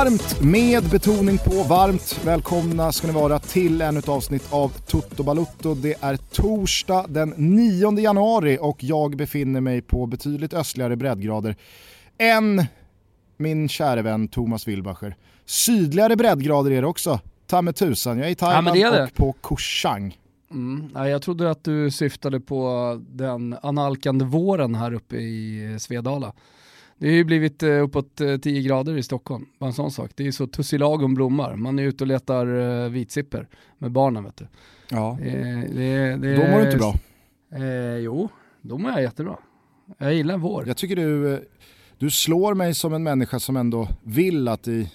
Varmt med betoning på varmt. Välkomna ska ni vara till ännu ett avsnitt av Toto Balutto. Det är torsdag den 9 januari och jag befinner mig på betydligt östligare breddgrader än min käre vän Thomas Wilbacher. Sydligare breddgrader är det också. Ta med tusan, jag är i Thailand ja, är och på Koh Chang. Mm. Ja, jag trodde att du syftade på den analkande våren här uppe i Svedala. Det har ju blivit eh, uppåt 10 eh, grader i Stockholm, bara en sån sak. Det är så tussilagom blommar, man är ute och letar uh, vitsipper med barnen vet du. Ja, eh, det, det, då mår du inte bra. Eh, jo, då mår jag jättebra. Jag gillar vår. Jag tycker du, du slår mig som en människa som ändå vill att i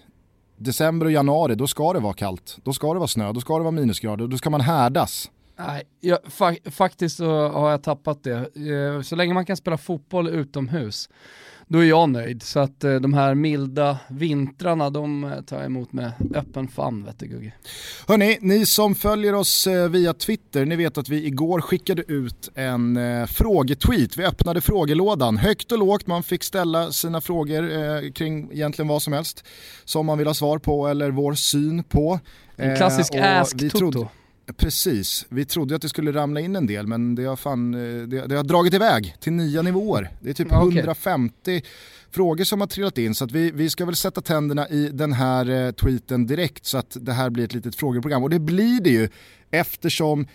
december och januari, då ska det vara kallt. Då ska det vara snö, då ska det vara minusgrader, då ska man härdas. Nej, jag, fa faktiskt så har jag tappat det. Så länge man kan spela fotboll utomhus då är jag nöjd. Så att eh, de här milda vintrarna, de eh, tar jag emot med öppen famn vet du Gugge. Hörni, ni som följer oss eh, via Twitter, ni vet att vi igår skickade ut en eh, frågetweet. Vi öppnade frågelådan, högt och lågt, man fick ställa sina frågor eh, kring egentligen vad som helst som man vill ha svar på eller vår syn på. En klassisk eh, ask-toto. Precis, vi trodde att det skulle ramla in en del men det har, fan, eh, det, det har dragit iväg till nya nivåer. Det är typ okay. 150 frågor som har trillat in så att vi, vi ska väl sätta tänderna i den här eh, tweeten direkt så att det här blir ett litet frågeprogram. Och det blir det ju eftersom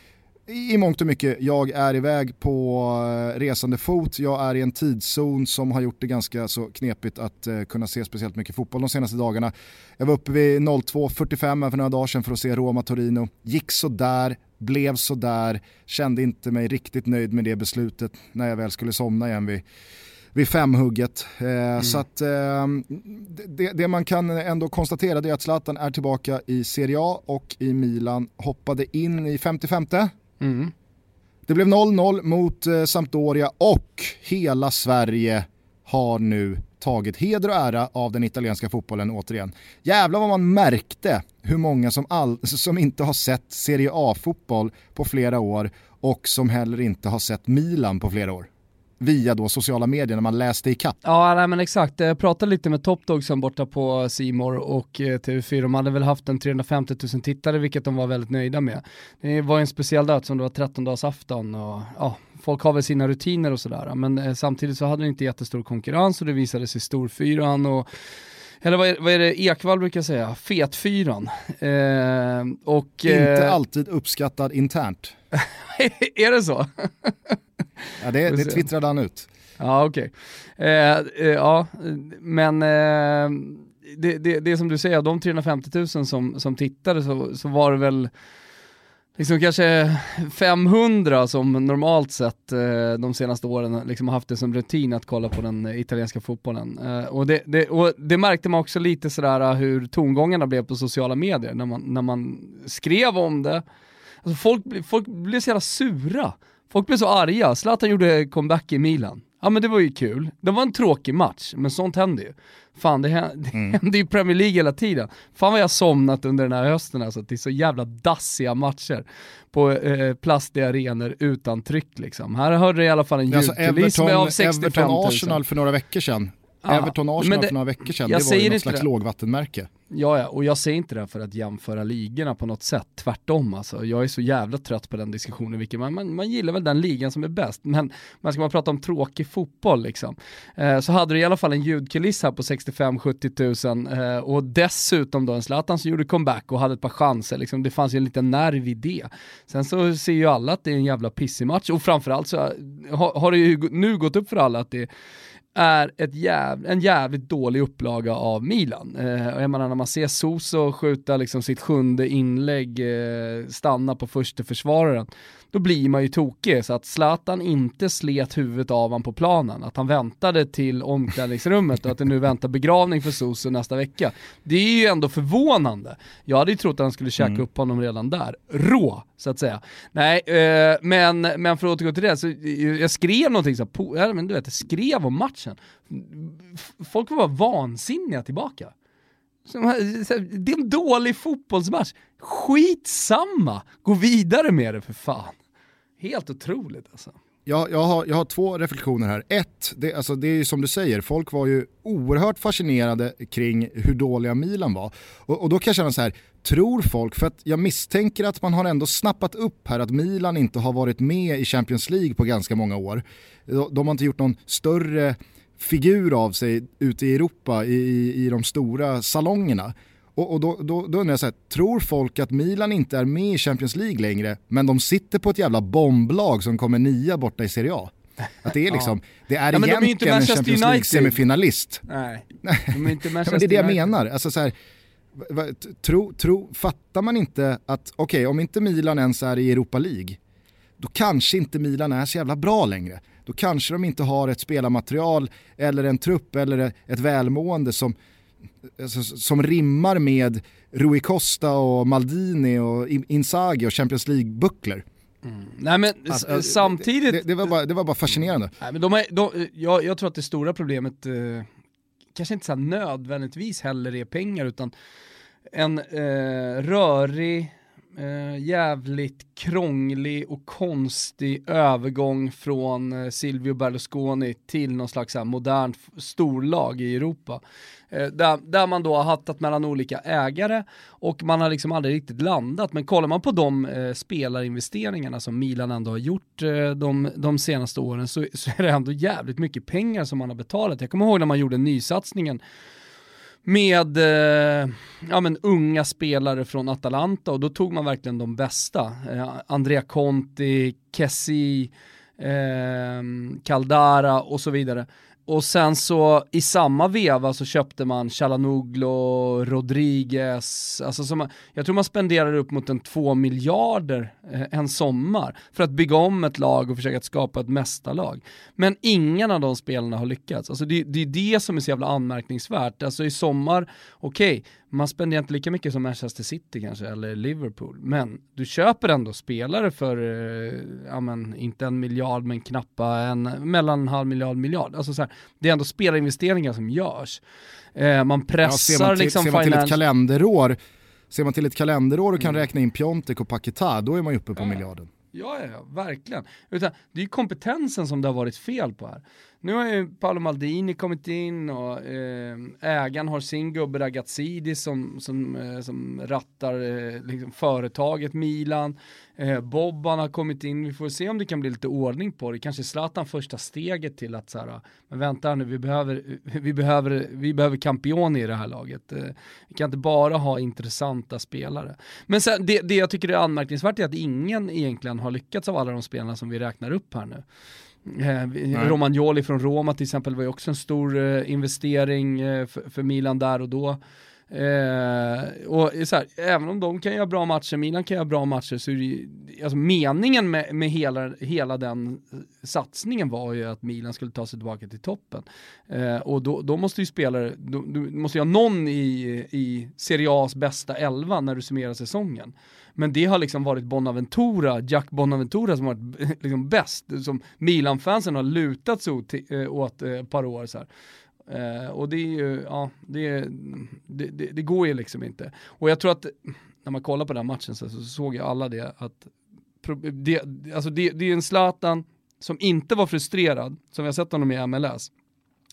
i mångt och mycket, jag är iväg på eh, resande fot, jag är i en tidszon som har gjort det ganska så knepigt att uh, kunna se speciellt mycket fotboll de senaste dagarna. Jag var uppe vid 02.45 för några dagar sedan för att se Roma-Torino, gick sådär, blev sådär, kände inte mig riktigt nöjd med det beslutet när jag väl skulle somna igen vid vid femhugget. Eh, mm. Så att eh, det, det, man kan ändå konstatera är att Zlatan är tillbaka i Serie A och i Milan hoppade in i 55 Mm. Det blev 0-0 mot eh, Sampdoria och hela Sverige har nu tagit heder och ära av den italienska fotbollen återigen. Jävlar vad man märkte hur många som, all, som inte har sett Serie A-fotboll på flera år och som heller inte har sett Milan på flera år via då sociala medier när man läste i kapp. Ja, nej, men exakt. Jag pratade lite med Top Dog som borta på Simor och eh, TV4. De hade väl haft en 350 000 tittare, vilket de var väldigt nöjda med. Det var en speciell dag som det var 13 dagars afton och ja, folk har väl sina rutiner och sådär. Men eh, samtidigt så hade det inte jättestor konkurrens och det visade sig storfyran och eller vad är, vad är det Ekvall brukar säga? Fetfyran. Eh, och, Inte eh, alltid uppskattad internt. är det så? Ja, det, det twittrade han ut. Ja, okej. Okay. Eh, eh, ja, men eh, det, det, det som du säger, av de 350 000 som, som tittade så, så var det väl liksom kanske 500 som normalt sett eh, de senaste åren liksom haft det som rutin att kolla på den italienska fotbollen. Eh, och, det, det, och det märkte man också lite sådär hur tongångarna blev på sociala medier när man, när man skrev om det. Alltså folk, folk blev så jävla sura. Folk blev så arga, Zlatan gjorde comeback i Milan. Ja men det var ju kul. Det var en tråkig match, men sånt händer ju. Fan det händer, mm. händer ju i Premier League hela tiden. Fan vad jag somnat under den här hösten alltså, till så jävla dassiga matcher på eh, plastiga arenor utan tryck liksom. Här hörde jag i alla fall en ljudkuliss alltså av 65 000. Everton Arsenal för några veckor sedan. Ja, Everton Arsenal för några veckor sedan, det var ju något slags det. lågvattenmärke. Ja, ja, och jag säger inte det för att jämföra ligorna på något sätt, tvärtom alltså. Jag är så jävla trött på den diskussionen, vilket man, man, man gillar väl den ligan som är bäst, men man ska man prata om tråkig fotboll liksom, eh, så hade du i alla fall en ljudkuliss här på 65-70 tusen eh, och dessutom då en Zlatan som gjorde comeback och hade ett par chanser, liksom. det fanns ju en liten nerv i det. Sen så ser ju alla att det är en jävla pissig match och framförallt så har, har det ju nu gått upp för alla att det är ett jäv, en jävligt dålig upplaga av Milan. Eh, jag menar när man ser Soso skjuta liksom sitt sjunde inlägg, eh, stanna på första försvararen då blir man ju tokig. Så att Zlatan inte slet huvudet av honom på planen, att han väntade till omklädningsrummet och att det nu väntar begravning för Soso nästa vecka. Det är ju ändå förvånande. Jag hade ju trott att han skulle käka mm. upp honom redan där. Rå, så att säga. Nej, eh, men, men för att återgå till det, så jag skrev någonting så här, ja, men du vet, jag skrev om matchen. Folk var vansinniga tillbaka. Det är en dålig fotbollsmatch. Skitsamma! Gå vidare med det för fan. Helt otroligt alltså. jag, jag, har, jag har två reflektioner här. Ett, det, alltså det är ju som du säger, folk var ju oerhört fascinerade kring hur dåliga Milan var. Och, och då kan jag känna så här, tror folk, för att jag misstänker att man har ändå snappat upp här att Milan inte har varit med i Champions League på ganska många år. De har inte gjort någon större figur av sig ute i Europa i, i de stora salongerna. Och, och då, då, då undrar jag så här, tror folk att Milan inte är med i Champions League längre, men de sitter på ett jävla bomblag som kommer nia borta i Serie A? Att det är liksom, ja. det är ja, egentligen de är en Champions League-semifinalist. Nej, de är inte Manchester ja, Det är det jag menar. Alltså så här, tro, tro, fattar man inte att, okej okay, om inte Milan ens är i Europa League, då kanske inte Milan är så jävla bra längre. Då kanske de inte har ett spelarmaterial eller en trupp eller ett välmående som, alltså, som rimmar med Rui Costa och Maldini och Inzaghi och Champions League-bucklor. Mm. Nej men alltså, samtidigt... Det, det, var bara, det var bara fascinerande. Nej, men de är, de, jag, jag tror att det stora problemet eh, kanske inte så nödvändigtvis heller är pengar utan en eh, rörig, eh, jävligt krånglig och konstig övergång från eh, Silvio Berlusconi till någon slags här, modernt storlag i Europa. Eh, där, där man då har hattat mellan olika ägare och man har liksom aldrig riktigt landat. Men kollar man på de eh, spelarinvesteringarna som Milan ändå har gjort eh, de, de senaste åren så, så är det ändå jävligt mycket pengar som man har betalat. Jag kommer ihåg när man gjorde nysatsningen med eh, ja, men unga spelare från Atalanta och då tog man verkligen de bästa. Eh, Andrea Conti, Kessi, eh, Caldara och så vidare. Och sen så i samma veva så köpte man Chalanoglu, Rodriguez, alltså som, jag tror man spenderar upp mot en två miljarder eh, en sommar för att bygga om ett lag och försöka att skapa ett mästarlag. Men ingen av de spelarna har lyckats. Alltså det, det är det som är så jävla anmärkningsvärt. Alltså i sommar, okej, okay, man spenderar inte lika mycket som Manchester City kanske, eller Liverpool, men du köper ändå spelare för, eh, ja men inte en miljard men knappa en, mellan en halv miljard miljard. Alltså så här, det är ändå spelarinvesteringar som görs. Eh, man pressar ja, ser man till, liksom ser man till ett kalenderår, ser man till ett kalenderår och kan mm. räkna in Piontek och Paketa, då är man ju uppe på ja. miljarden. Ja, ja, ja, verkligen. Utan det är kompetensen som det har varit fel på här. Nu har ju Paolo Maldini kommit in och eh, ägaren har sin gubbe Ragazzidi som, som, eh, som rattar eh, liksom företaget Milan. Eh, Bobban har kommit in, vi får se om det kan bli lite ordning på det. Kanske Zlatan första steget till att så här, men vänta nu, eh, vi behöver, vi behöver, vi behöver Campioni i det här laget. Eh, vi kan inte bara ha intressanta spelare. Men sen, det, det jag tycker är anmärkningsvärt är att ingen egentligen har lyckats av alla de spelarna som vi räknar upp här nu. Eh, Romagnoli från Roma till exempel var ju också en stor eh, investering eh, för, för, Milan där och då. Eh, och så här, även om de kan göra bra matcher, Milan kan göra bra matcher, så är det, alltså meningen med, med hela, hela den satsningen var ju att Milan skulle ta sig tillbaka till toppen. Och då, då, måste ju spelare, då, du måste ju ha någon i, i Serie A's bästa elva när du summerar säsongen. Men det har liksom varit Bonaventura, Jack Bonaventura som har varit liksom bäst, som Milan-fansen har lutat sig åt, eh, åt eh, ett par år. Så här. Uh, och det är ju, ja, det, det, det, det, går ju liksom inte. Och jag tror att när man kollar på den matchen så, så såg ju alla det att det, alltså det, det är en Zlatan som inte var frustrerad, som vi har sett honom i MLS.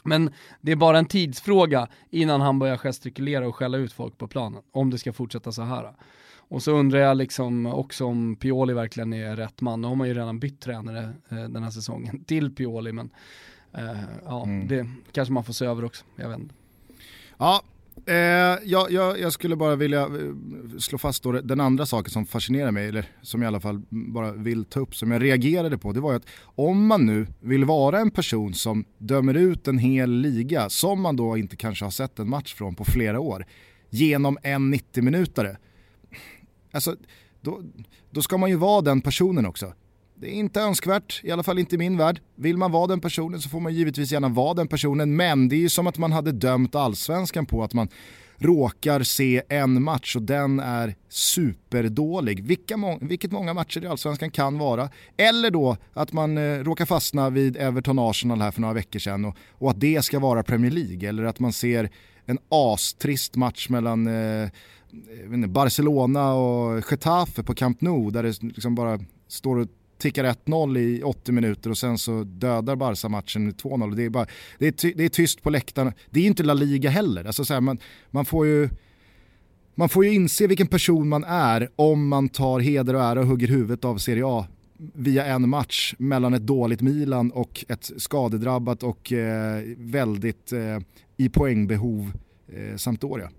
Men det är bara en tidsfråga innan han börjar gestikulera och skälla ut folk på planen, om det ska fortsätta så här. Och så undrar jag liksom också om Pioli verkligen är rätt man. Nu har man ju redan bytt tränare eh, den här säsongen till Pioli, men eh, ja, mm. det kanske man får se över också. Jag vet inte. Ja, eh, jag, jag, jag, skulle bara vilja eh, slå fast då den andra saken som fascinerar mig, eller som jag i alla fall bara vill ta upp, som jag reagerade på, det var ju att om man nu vill vara en person som dömer ut en hel liga, som man då inte kanske har sett en match från på flera år, genom en 90-minutare, alltså, då, då ska man ju vara den personen också. Det är inte önskvärt, i alla fall inte i min värld. Vill man vara den personen så får man givetvis gärna vara den personen, men det är ju som att man hade dömt allsvenskan på att man råkar se en match och den är superdålig. Vilka må vilket många matcher i Allsvenskan kan vara. Eller då att man eh, råkar fastna vid Everton Arsenal här för några veckor sedan och, och, att det ska vara Premier League. Eller att man ser en astrist match mellan eh, Eh, inte, Barcelona och Getafe på Camp Nou där det liksom bara står och tickar 1-0 i 80 minuter och sen så dödar Barca matchen med 2-0. Det är, bara, det, är ty, det är tyst på läktarna. Det är inte La Liga heller. Alltså så här, man, man, får ju, man får ju inse vilken person man är om man tar heder och ära och hugger huvudet av Serie A via en match mellan ett dåligt Milan och ett skadedrabbat och eh, väldigt eh, i poängbehov eh, Sampdoria.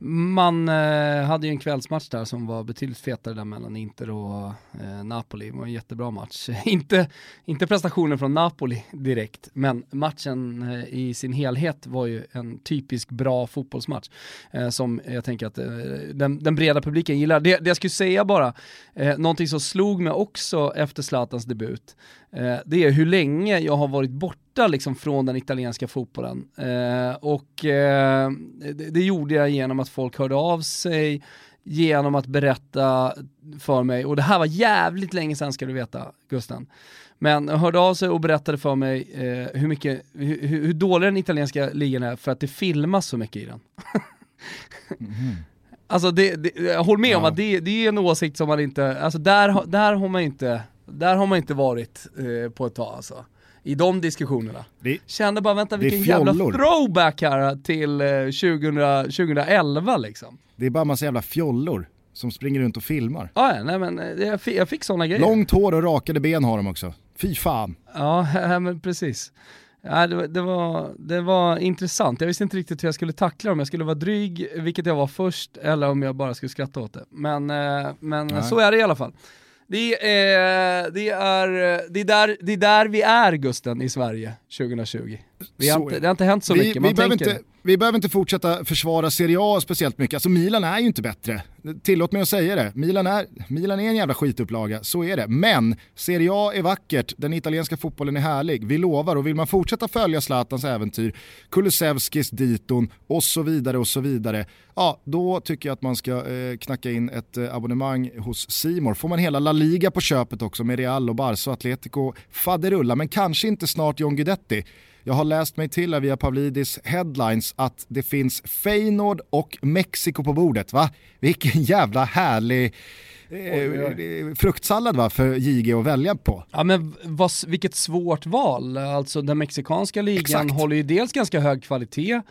Man eh, hade ju en kvällsmatch där som var betydligt fetare där mellan Inter och eh, Napoli. Det var en jättebra match. inte, inte prestationen från Napoli direkt, men matchen eh, i sin helhet var ju en typisk bra fotbollsmatch eh, som jag tänker att eh, den, den, breda publiken gillar. Det, det jag skulle säga bara, eh, någonting som slog mig också efter Zlatans debut, det är hur länge jag har varit borta liksom från den italienska fotbollen. Eh, och eh, det, gjorde jag genom att folk hörde av sig, genom att berätta för mig, och det här var jävligt länge sedan ska du veta, Gusten. Men hörde av sig och berättade för mig eh, hur, mycket, hur, hur dålig den italienska ligan är för att det filmas så mycket i den. mm. Alltså det, det, jag håller med ja. om att det, det är en åsikt som man inte, alltså där, där har man inte, där har man inte varit eh, på ett tag alltså i de diskussionerna. Det, Kände bara, vänta vilken jävla throwback här till eh, 2000, 2011 liksom. Det är bara massa jävla fjollor som springer runt och filmar. Ah, ja, nej men eh, jag fick, jag fick sådana grejer. Långt hår och rakade ben har de också. Fy fan. Ja, men precis. Ja, det, det, var, det var intressant, jag visste inte riktigt hur jag skulle tackla dem, jag skulle vara dryg, vilket jag var först, eller om jag bara skulle skratta åt det. Men, eh, men så är det i alla fall. Det är, det, är, det, är där, det är där vi är Gusten i Sverige 2020. Vi har inte, det har inte hänt så vi, mycket, man vi behöver inte, vi behöver inte fortsätta försvara Serie A speciellt mycket. Alltså Milan är ju inte bättre. Tillåt mig att säga det. Milan är, Milan är en jävla skitupplaga, så är det. Men Serie A är vackert, den italienska fotbollen är härlig. Vi lovar och vill man fortsätta följa Zlatans äventyr, Kulusevskis diton och så vidare och så vidare. Ja, då tycker jag att man ska eh, knacka in ett eh, abonnemang hos Simor. Får man hela La Liga på köpet också med Real och Barca och Atletico faderulla, men kanske inte snart John Guidetti. Jag har läst mig till via Pavlidis headlines att det finns Feyenoord och Mexiko på bordet. Va? Vilken jävla härlig eh, fruktsallad va, för JG att välja på. Ja men vad, vilket svårt val. Alltså den mexikanska ligan Exakt. håller ju dels ganska hög kvalitet Eh,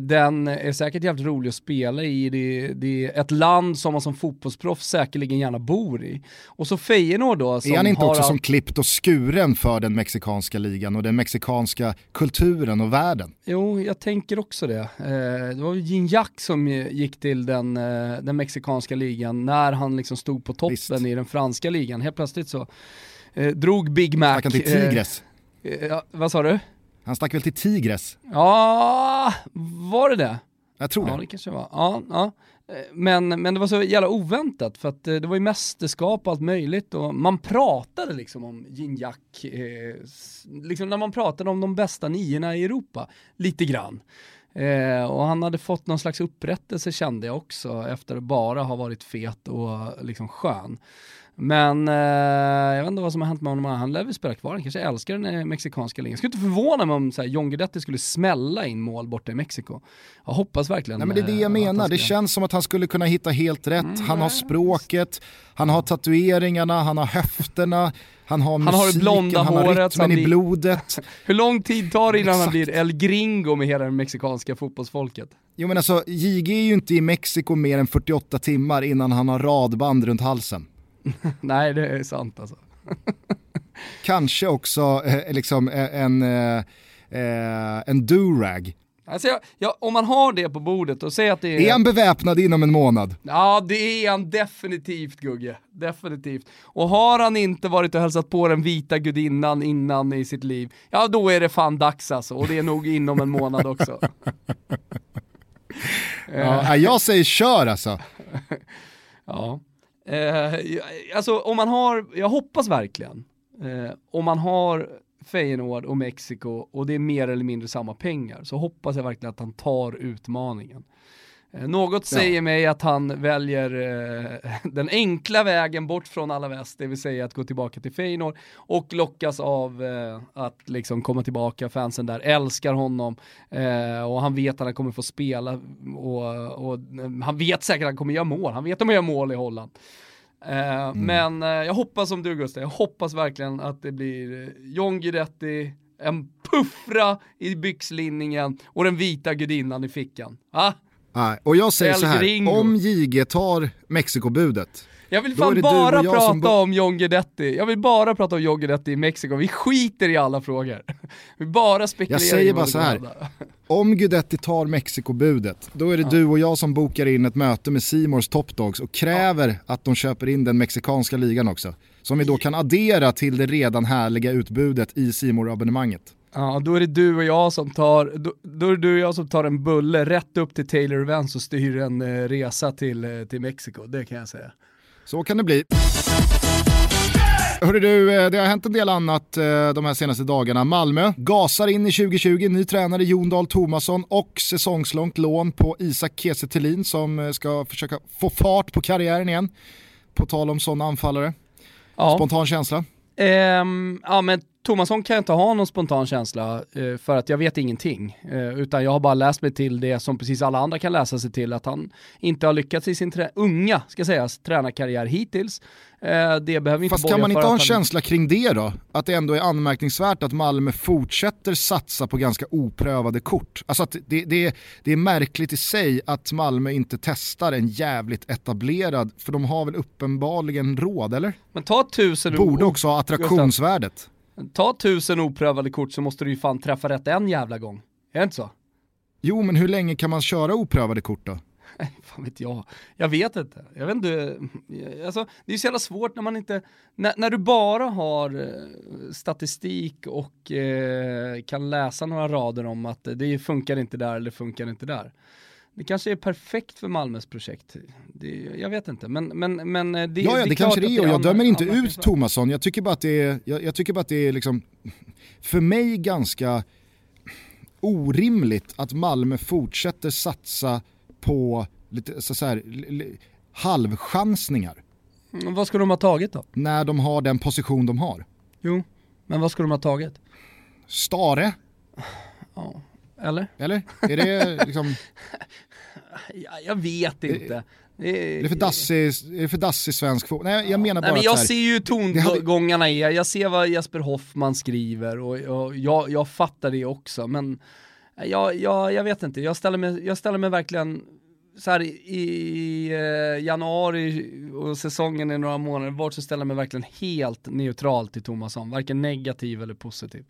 den är säkert jävligt rolig att spela i. Det, det, är ett land som man som fotbollsproffs säkerligen gärna bor i. Och så Feyenoord då. Som är han inte också all... som klippt och skuren för den mexikanska ligan och den mexikanska kulturen och världen? Jo, jag tänker också det. Eh, det var Gignac som gick till den, eh, den mexikanska ligan när han liksom stod på toppen Visst. i den franska ligan. Helt plötsligt så drog Big Mac... Till Tigres? Ja, vad sa du? Han stack väl till Tigres? Ja, var det det? Jag tror det. Ja, det kanske var. Ja, ja. Men, men det var så jävla oväntat för att eh, det var ju mästerskap och allt möjligt och man pratade liksom om Gignac, eh, liksom när man pratade om de bästa niorna i Europa, lite grann. Eh, och han hade fått någon slags upprättelse kände jag också efter att bara ha varit fet och liksom skön. Men eh, jag vet inte vad som har hänt med honom, han lär väl spela kvar, han kanske älskar den mexikanska ligan. Jag skulle inte förvåna mig om så här, John Guidetti skulle smälla in mål borta i Mexiko. Jag hoppas verkligen Nej men det är det jag eh, menar, ska... det känns som att han skulle kunna hitta helt rätt. Mm, han har språket, han har tatueringarna, han har höfterna, han har musiken, han har, det blonda han har rytmen i blodet. Hur lång tid tar det innan Exakt. han blir El Gringo med hela det mexikanska fotbollsfolket? Jo men alltså, JG är ju inte i Mexiko mer än 48 timmar innan han har radband runt halsen. Nej, det är sant alltså. Kanske också eh, liksom eh, en, eh, eh, en durag. Alltså jag, jag, om man har det på bordet och säger att det är... Är han beväpnad inom en månad? Ja, det är han definitivt Gugge. Definitivt. Och har han inte varit och hälsat på den vita gudinnan innan i sitt liv, ja då är det fan dags alltså. Och det är nog inom en månad också. ja, jag säger kör alltså. ja. Eh, alltså om man har, jag hoppas verkligen, eh, om man har Feyenoord och Mexiko och det är mer eller mindre samma pengar så hoppas jag verkligen att han tar utmaningen. Eh, något säger ja. mig att han väljer eh, den enkla vägen bort från alla väst, det vill säga att gå tillbaka till Feyenoord och lockas av eh, att liksom komma tillbaka, fansen där älskar honom eh, och han vet att han kommer få spela och, och, han vet säkert att han kommer göra mål, han vet att han gör mål i Holland. Eh, mm. Men eh, jag hoppas som du Gustav, jag hoppas verkligen att det blir eh, John Guidetti, en puffra i byxlinningen och den vita gudinnan i fickan. Ah? Nej, och jag säger El så här, Gringo. om JG tar Mexikobudet, jag vill fan bara prata om John Guidetti. Jag vill bara prata om John Guidetti i Mexiko. Vi skiter i alla frågor. Vi bara spekulerar Jag säger bara så här. Om Guidetti tar Mexikobudet, då är det ja. du och jag som bokar in ett möte med Simors Topdogs och kräver ja. att de köper in den mexikanska ligan också. Som vi då kan addera till det redan härliga utbudet i simor abonnemanget Ja, då är det du och jag som tar, då, då, är du och jag som tar en bulle rätt upp till Taylor Events och styr en eh, resa till, eh, till Mexiko, det kan jag säga. Så kan det bli. Hörru du, eh, det har hänt en del annat eh, de här senaste dagarna. Malmö gasar in i 2020, ny tränare Jon Dahl Tomasson och säsongslångt lån på Isak Kiese som ska försöka få fart på karriären igen. På tal om sådana anfallare. Ja. Spontan känsla? Um, ja men Tomasson kan jag inte ha någon spontan känsla eh, för att jag vet ingenting. Eh, utan jag har bara läst mig till det som precis alla andra kan läsa sig till, att han inte har lyckats i sin unga, ska sägas, tränarkarriär hittills. Eh, det behöver inte Fast kan man inte ha en han... känsla kring det då? Att det ändå är anmärkningsvärt att Malmö fortsätter satsa på ganska oprövade kort. Alltså att det, det, det är märkligt i sig att Malmö inte testar en jävligt etablerad, för de har väl uppenbarligen råd, eller? Men ta tusen Borde också ha attraktionsvärdet. Ta tusen oprövade kort så måste du ju fan träffa rätt en jävla gång. Är det inte så? Jo, men hur länge kan man köra oprövade kort då? Fan vet jag. Jag vet inte. Jag vet inte. Alltså, det är så jävla svårt när man inte, när, när du bara har eh, statistik och eh, kan läsa några rader om att det funkar inte där eller funkar inte där. Det kanske är perfekt för Malmös projekt. Det, jag vet inte, men, men, men eh, det, ja, ja, det, det kanske det är och jag dömer inte ut Tomasson. Jag tycker bara att det är, jag, jag, tycker bara att det är liksom, för mig ganska orimligt att Malmö fortsätter satsa på lite så, så här, halvchansningar. Mm, vad ska de ha tagit då? När de har den position de har. Jo, men vad ska de ha tagit? Stare. Ja, eller? Eller? Är det liksom... jag vet inte. Det är, det är för dassig, är för dassig svensk fotboll. Nej jag menar bara Nej, men Jag här, ser ju tongångarna i jag ser vad Jesper Hoffman skriver och, och jag, jag fattar det också men jag, jag, jag vet inte, jag ställer mig, jag ställer mig verkligen så här i eh, januari och säsongen är några månader bort så ställer jag mig verkligen helt neutral till Tomasson, varken negativ eller positiv.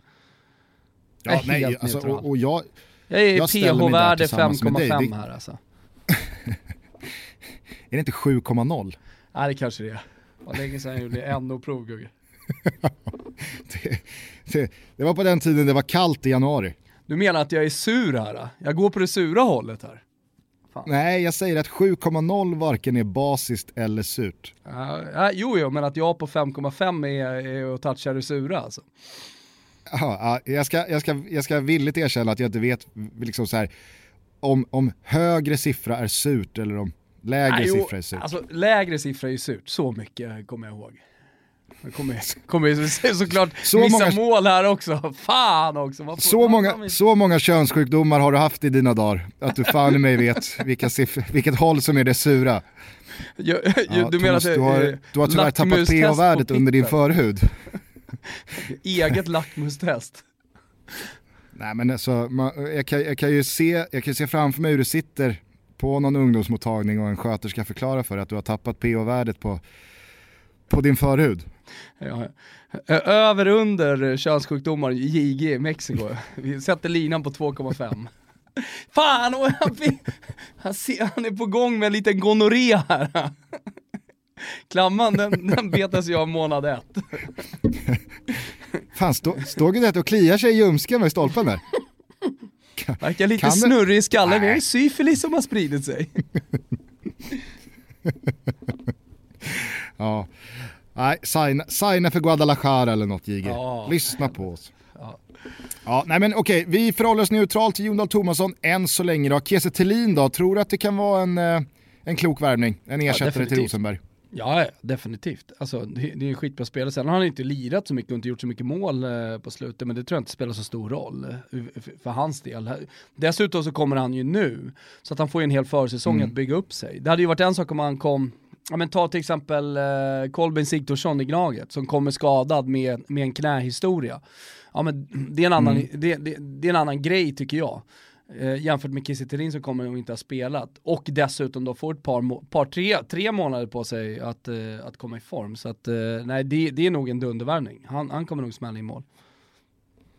Ja, nej, alltså, och, och, jag, jag är PH-värde 5,5 här alltså. är det inte 7,0? Nej det kanske det är. Det var länge sedan jag gjorde NO-prov Gugge. det, det, det, var på den tiden det var kallt i januari. Du menar att jag är sur här? Jag går på det sura hållet här. Fan. Nej, jag säger att 7,0 varken är basiskt eller surt. Uh, jo, jo, men att jag på 5,5 är, är och touchar det sura alltså. Ja, jag, ska, jag, ska, jag ska villigt erkänna att jag inte vet liksom så här, om, om högre siffra är surt eller om lägre Nej, siffra är surt. Alltså lägre siffra är surt, så mycket kommer jag ihåg. Det kommer, kommer såklart så missa många, mål här också. Fan också. Så många, så många könssjukdomar har du haft i dina dagar att du fan i mig vet vilka siffror, vilket håll som är det sura. Jag, jag, ja, du, Thomas, du, har, du har tyvärr tappat pH-värdet under din förhud. Eget lackmustest. Nej men alltså, man, jag, kan, jag, kan ju se, jag kan se framför mig hur du sitter på någon ungdomsmottagning och en sköterska förklarar för att du har tappat pH-värdet på, på din förhud. Ja. Över under könssjukdomar JG Mexiko. Vi sätter linan på 2,5. Fan, han, han, han är på gång med en liten gonorré här. Klamman den, den betas jag månad ett. Fan, stå, står Guidetti och kliar sig i ljumsken med stolpen där? Verkar lite snurrig i skallen, det är syfilis som har spridit sig. ja, nej, signa, signa för Guadalajara eller något JG. Ja. Lyssna på oss. Ja. ja, nej men okej, vi förhåller oss neutralt till Jon Dahl Tomasson än så länge då. Kiese Thelin då, tror du att det kan vara en, eh, en klok värvning? En ersättare ja, till Rosenberg? Ja, definitivt. Alltså, det, det är en skitbra spelare. Sen har han inte lirat så mycket och inte gjort så mycket mål eh, på slutet, men det tror jag inte spelar så stor roll eh, för, för hans del. Dessutom så kommer han ju nu, så att han får en hel försäsong mm. att bygga upp sig. Det hade ju varit en sak om han kom ja men ta till exempel eh, Kolbeinn Sigthorsson i Gnaget som kommer skadad med, med en knähistoria. Ja men det är en annan, mm. det, det, det, är en annan grej tycker jag. Eh, jämfört med Kiese som kommer och inte ha spelat. Och dessutom då får ett par, par tre, tre månader på sig att, eh, att komma i form. Så att eh, nej, det, det är nog en dundervärvning. Han, han kommer nog smälla i mål.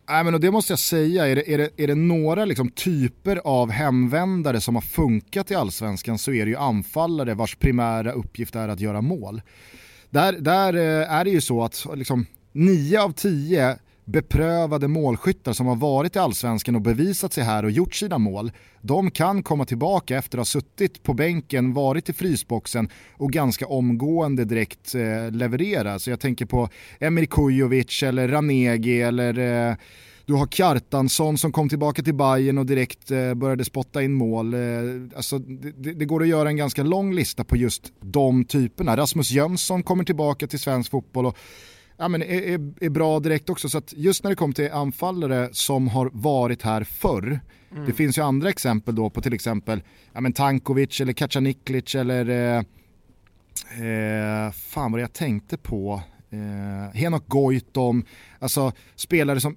Nej, men och det måste jag säga, är det, är det, är det några liksom typer av hemvändare som har funkat i allsvenskan så är det ju anfallare vars primära uppgift är att göra mål. Där, där eh, är det ju så att liksom, nio av tio beprövade målskyttar som har varit i allsvenskan och bevisat sig här och gjort sina mål, de kan komma tillbaka efter att ha suttit på bänken, varit i frysboxen och ganska omgående direkt eh, leverera. Så jag tänker på Emir Kujovic eller Ranegi eller eh, du har Kjartansson som kom tillbaka till Bayern och direkt eh, började spotta in mål. Eh, alltså, det, det, går att göra en ganska lång lista på just de typerna. Rasmus Jönsson kommer tillbaka till svensk fotboll och ja, men är, är, är, bra direkt också. Så att just när det kommer till anfallare som har varit här förr, mm. det finns ju andra exempel då på till exempel ja, men Tankovic eller Kacaniklic eller eh, eh, fan vad jag tänkte på, eh, Henok Goitom, alltså spelare som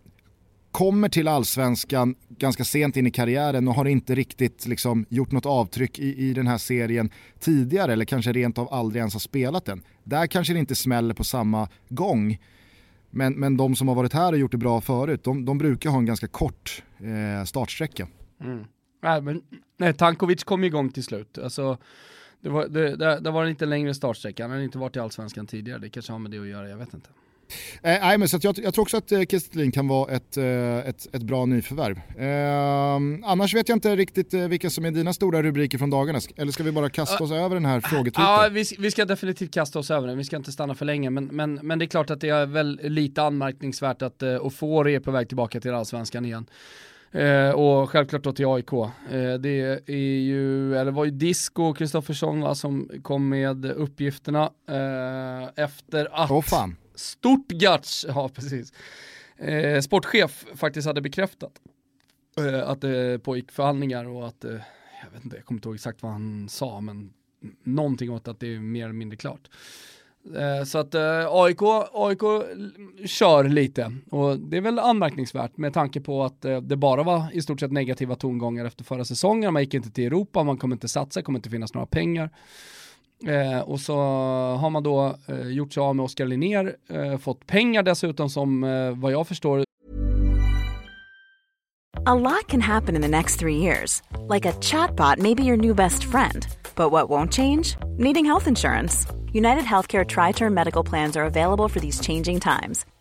kommer till allsvenskan ganska sent in i karriären och har inte riktigt liksom gjort något avtryck i, i den här serien tidigare eller kanske rent av aldrig ens har spelat den. Där kanske det inte smäller på samma gång. Men, men de som har varit här och gjort det bra förut, de, de brukar ha en ganska kort eh, startsträcka. Mm. Nej, men, nej, Tankovic kom igång till slut. Alltså, det var, det, det, det var en lite längre startsträcka, han har inte varit i allsvenskan tidigare, det kanske har med det att göra, jag vet inte. Eh, nej, men så jag, jag, tror också att eh, Kestelin kan vara ett, eh, ett, ett bra nyförvärv. Eh, annars vet jag inte riktigt eh, vilka som är dina stora rubriker från dagarna. Eller ska vi bara kasta oss uh, över den här frågetypen? Ja, vi, vi, ska definitivt kasta oss över den. Vi ska inte stanna för länge. Men, men, men det är klart att det är väl lite anmärkningsvärt att uh, Ofori är på väg tillbaka till allsvenskan igen. Eh, och självklart då till AIK. Eh, det är ju, eller var ju Disco Kristoffersson som kom med uppgifterna eh, efter att oh, fan. Stuttgarts, ja precis, eh, sportchef faktiskt hade bekräftat eh, att det pågick förhandlingar och att, eh, jag vet inte, jag kommer inte ihåg exakt vad han sa, men någonting åt att det är mer eller mindre klart. Eh, så att eh, AIK, AIK kör lite och det är väl anmärkningsvärt med tanke på att eh, det bara var i stort sett negativa tongångar efter förra säsongen. Man gick inte till Europa, man kommer inte satsa, kommer inte finnas några pengar. Eh, och så har man då eh, gjort sig av med Oskar Linnér, eh, fått pengar dessutom som eh, vad jag förstår. A lot can happen in the next three years. Like a chatbot maybe your new best friend. But what won't change? Needing health insurance. United Healthcare Tri-Term Medical Plans are available for these changing times.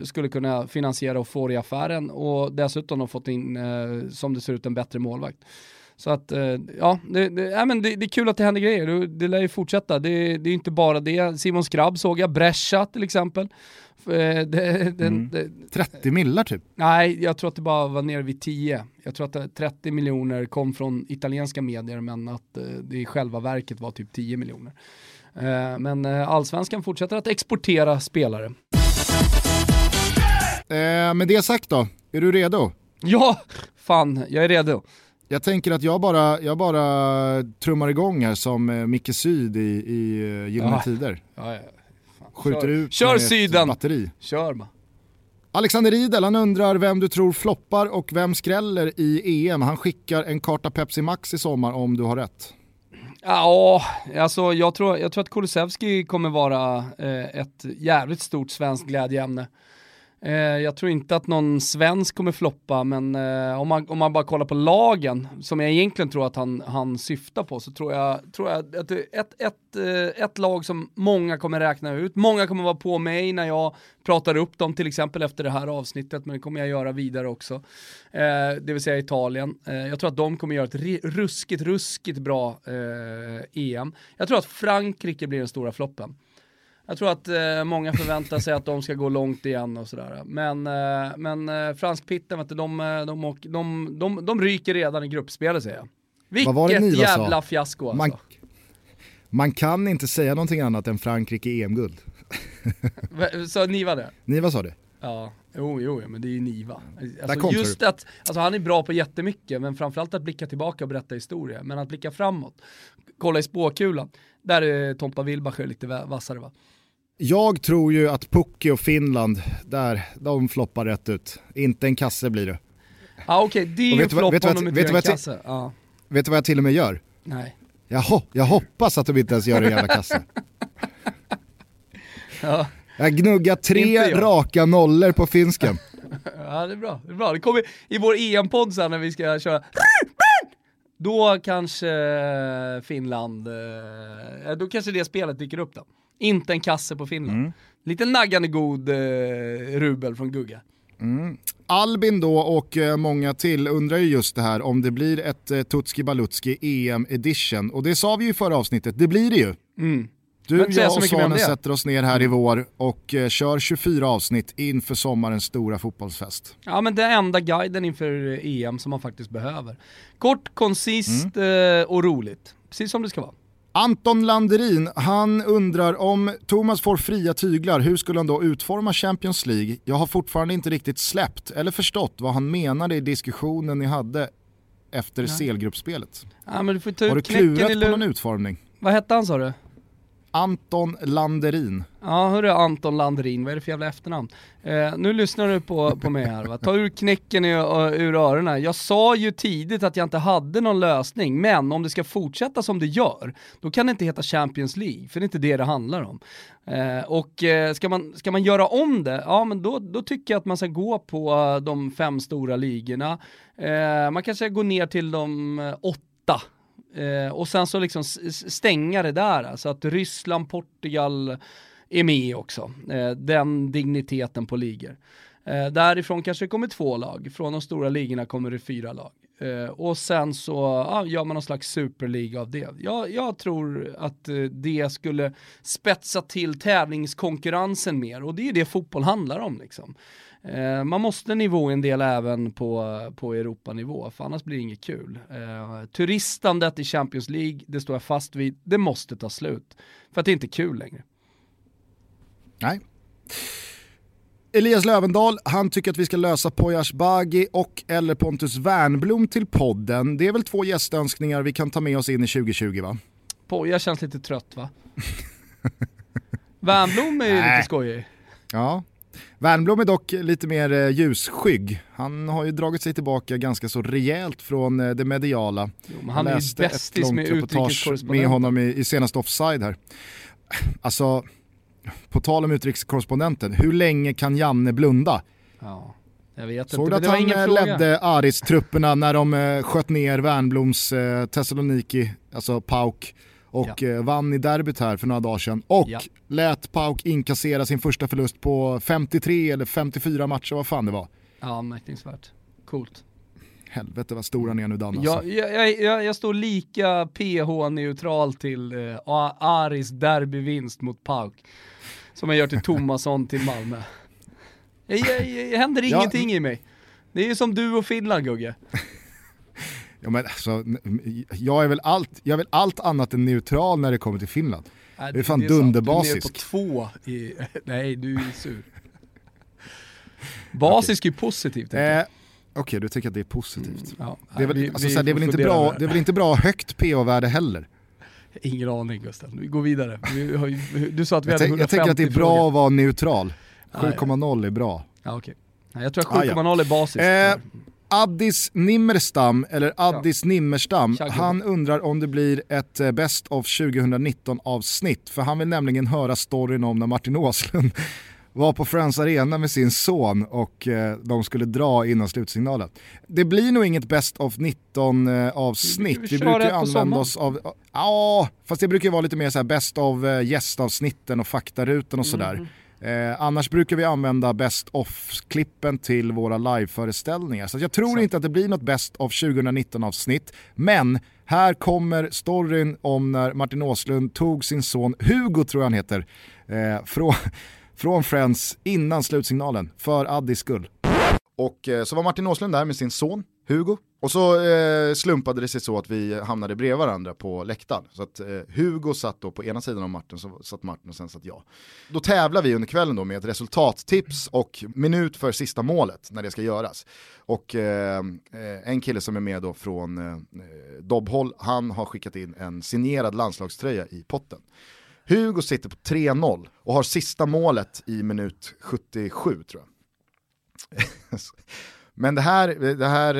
skulle kunna finansiera och få i affären och dessutom har fått in, eh, som det ser ut, en bättre målvakt. Så att, eh, ja, det, det, ja men det, det, är kul att det händer grejer. Det, det lär ju fortsätta. Det, det är inte bara det. Simon Skrabb såg jag, Brescia till exempel. Eh, den, mm. 30 millar typ? Nej, jag tror att det bara var nere vid 10. Jag tror att 30 miljoner kom från italienska medier men att det i själva verket var typ 10 miljoner. Men allsvenskan fortsätter att exportera spelare. Eh, med det sagt då, är du redo? Ja, fan, jag är redo. Jag tänker att jag bara, jag bara trummar igång här som eh, Micke Syd i, i uh, Gyllene ja. Tider. Ja, ja. Skjuter Kör. ut Kör med syden. ett batteri. Kör bara. Alexander Riedel, han undrar vem du tror floppar och vem skräller i EM. Han skickar en karta Pepsi Max i sommar om du har rätt. Ja, alltså jag tror, jag tror att Kulusevski kommer vara eh, ett jävligt stort svenskt glädjeämne. Eh, jag tror inte att någon svensk kommer floppa, men eh, om, man, om man bara kollar på lagen, som jag egentligen tror att han, han syftar på, så tror jag, tror jag att ett, ett, eh, ett lag som många kommer räkna ut, många kommer vara på mig när jag pratar upp dem, till exempel efter det här avsnittet, men det kommer jag göra vidare också. Det vill säga Italien. Jag tror att de kommer göra ett ruskigt, ruskigt bra EM. Jag tror att Frankrike blir den stora floppen. Jag tror att eh, många förväntar sig att de ska gå långt igen och sådär. Men, eh, men eh, franskpitten, vet du, de, eh, de, de, de, de ryker redan i gruppspelet säger jag. Vilket jävla fiasko alltså. Man, man, kan inte säga någonting annat än Frankrike EM-guld. Så Niva det? Niva sa det. Ja, jo, jo, men det är ju Niva. Alltså, just du. att, alltså han är bra på jättemycket, men framförallt att blicka tillbaka och berätta historia. Men att blicka framåt, kolla i spåkulan, där är Tompa Wilbacher lite vassare va? Jag tror ju att Pucki och Finland, där, de floppar rätt ut. Inte en kasse blir det. Ja ah, okej, okay. det är ju en flopp om de inte gör en kasse. Ja. Vet du vad jag till och med gör? Nej. Jag, ho jag hoppas att de inte ens gör en jävla kasse. ja. Jag gnuggar tre raka nollor på finsken. ja det är bra, det är bra. Det kommer i vår EM-podd sen när vi ska köra då kanske Finland, eh, då kanske det spelet dyker upp då. Inte en kasse på Finland. Mm. Lite naggande god eh, rubel från Gugga. Mm. Albin då och eh, många till undrar ju just det här om det blir ett eh, Tutski Balutski EM edition. Och det sa vi ju i förra avsnittet, det blir det ju. Mm. Du, jag och Svanen sätter oss ner här i vår och eh, kör 24 avsnitt inför sommarens stora fotbollsfest. Ja men det är enda guiden inför EM som man faktiskt behöver. Kort, koncist mm. eh, och roligt. Precis som det ska vara. Anton Landerin, han undrar om Thomas får fria tyglar, hur skulle han då utforma Champions League? Jag har fortfarande inte riktigt släppt eller förstått vad han menade i diskussionen ni hade efter CL-gruppspelet. Ja, har du klurat på någon utformning? Vad hette han sa du? Anton Landerin. Ja hörru Anton Landerin, vad är det för jävla efternamn? Eh, nu lyssnar du på, på mig här va, ta ur knäcken ur, ur öronen. Jag sa ju tidigt att jag inte hade någon lösning, men om det ska fortsätta som det gör, då kan det inte heta Champions League, för det är inte det det handlar om. Eh, och eh, ska, man, ska man göra om det, ja men då, då tycker jag att man ska gå på eh, de fem stora ligorna. Eh, man kanske går ner till de eh, åtta Eh, och sen så liksom stänga det där, så att Ryssland, Portugal är med också. Eh, den digniteten på ligor. Eh, därifrån kanske det kommer två lag, från de stora ligorna kommer det fyra lag. Eh, och sen så ja, gör man någon slags superliga av det. Jag, jag tror att eh, det skulle spetsa till tävlingskonkurrensen mer och det är det fotboll handlar om liksom. Eh, man måste nivå en del även på, på Europanivå, för annars blir det inget kul. Eh, turistandet i Champions League, det står jag fast vid, det måste ta slut. För att det är inte kul längre. Nej. Elias Lövendal, han tycker att vi ska lösa Poyas Bagi och eller Pontus Wernblom till podden. Det är väl två gästönskningar vi kan ta med oss in i 2020 va? Poja känns lite trött va? Wernblom är ju lite skojig. Ja, Wernbloom är dock lite mer eh, ljusskygg. Han har ju dragit sig tillbaka ganska så rejält från eh, det mediala. Jo, han är ju bästis med utrikeskorrespondenten. med honom i, i senaste offside här. Alltså, på tal om utrikeskorrespondenten, hur länge kan Janne blunda? Ja. Jag Såg du att han eh, ledde Aris-trupperna när de sköt ner Wernbloms eh, Thessaloniki, alltså Pauk, och ja. Eh, vann i derbyt här för några dagar sedan. Och ja. lät Pauk inkassera sin första förlust på 53 eller 54 matcher, vad fan det var. Ja, anmärkningsvärt. Coolt. Helvete vad stor han är nu Dan alltså. jag, jag, jag, jag står lika PH-neutral till eh, Aris derbyvinst mot Pauk som jag gör till Tomasson till Malmö. Det händer ingenting ja. i mig. Det är ju som du och Finland Gugge. Ja, men alltså, jag, är väl allt, jag är väl allt annat än neutral när det kommer till Finland. Nej, det är fan dunderbasisk. Du är på två i, nej du är sur. Basisk okay. är positivt. Eh, Okej, okay, du tycker att det är positivt. Mm, ja, det, är väl, vi, alltså, vi det, är väl inte bra, det är väl inte bra högt PO-värde heller? Ingen aning Gustav, vi går vidare. Du sa att vi jag hade 150 Jag tänker att det är bra frågor. att vara neutral. 7,0 är bra. Ja, okay. Jag tror att 7,0 ah, ja. är basiskt. Eh, Addis Nimmerstam, eller Addis ja. Nimmerstam, han undrar om det blir ett eh, Best of 2019 avsnitt. För han vill nämligen höra storyn om när Martin Åslund var på Friends Arena med sin son och eh, de skulle dra innan slutsignalen. Det blir nog inget best of 19 eh, avsnitt. Vi, brukar använda oss av, ja, fast det brukar vara lite mer så här best of eh, gästavsnitten och faktarutan och sådär. Mm. Eh, annars brukar vi använda best of-klippen till våra liveföreställningar. Så jag tror så. inte att det blir något best of 2019 avsnitt. Men här kommer storyn om när Martin Åslund tog sin son Hugo, tror jag han heter, eh, från, från Friends innan slutsignalen för Addis skull. Och eh, så var Martin Åslund där med sin son Hugo. Och så eh, slumpade det sig så att vi hamnade bredvid varandra på läktaren. Så att eh, Hugo satt då på ena sidan av Martin, så satt Martin och sen satt jag. Då tävlar vi under kvällen då med ett resultattips och minut för sista målet när det ska göras. Och eh, eh en kille som är med då från eh, Dobbhåll, han har skickat in en signerad landslagströja i potten. Hugo sitter på 3-0 och har sista målet i minut 77 tror jag. Men det här, det här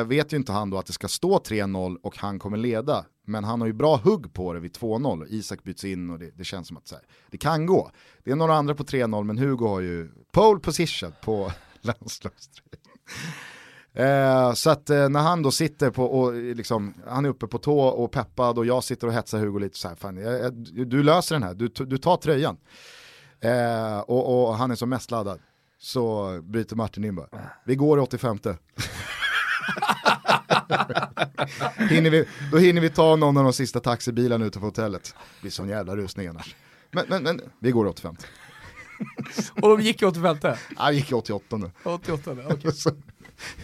eh, vet ju inte han då att det ska stå 3-0 och han kommer leda. Men han har ju bra hugg på det vid 2-0. Isak byts in och det, det känns som att här, det kan gå. Det är några andra på 3-0 men Hugo har ju pole position på landslagströjan. Eh, så att eh, när han då sitter på, och liksom, han är uppe på tå och peppad och jag sitter och hetsar Hugo lite så här, fan, jag, jag, du löser den här, du, du tar tröjan. Eh, och, och, han är som mest laddad så bryter Martin in bara. Vi går 85. hinner vi, då hinner vi ta någon av de sista taxibilarna utanför hotellet. Det blir sån jävla rusning annars. Men, men, men vi går 85. Och de gick i 85? Ja, gick i 88. 88, okej.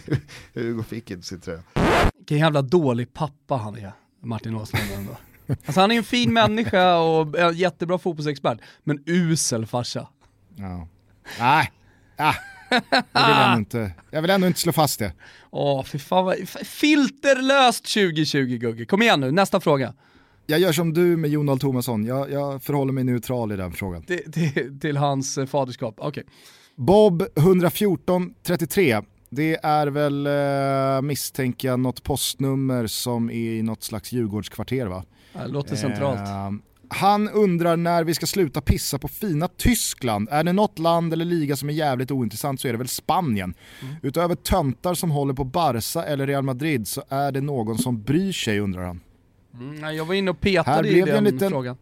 Okay. Hugo fick inte sin tröja. Vilken jävla dålig pappa han är, Martin Åslund ändå. Alltså han är en fin människa och en jättebra fotbollsexpert, men usel farsa. Ja. Nej, Ah, jag, vill ändå inte, jag vill ändå inte slå fast det. Åh, fy fan vad, filterlöst 2020 Gugge. Kom igen nu, nästa fråga. Jag gör som du med Jon Dahl Tomasson, jag, jag förhåller mig neutral i den frågan. Till, till, till hans eh, faderskap, okej. Okay. Bob 11433, det är väl eh, misstänker jag något postnummer som är i något slags Djurgårdskvarter va? Det låter centralt. Eh, han undrar när vi ska sluta pissa på fina Tyskland. Är det något land eller liga som är jävligt ointressant så är det väl Spanien. Mm. Utöver töntar som håller på Barca eller Real Madrid så är det någon som bryr sig undrar han. Mm, jag var inne och petade i den liten, frågan.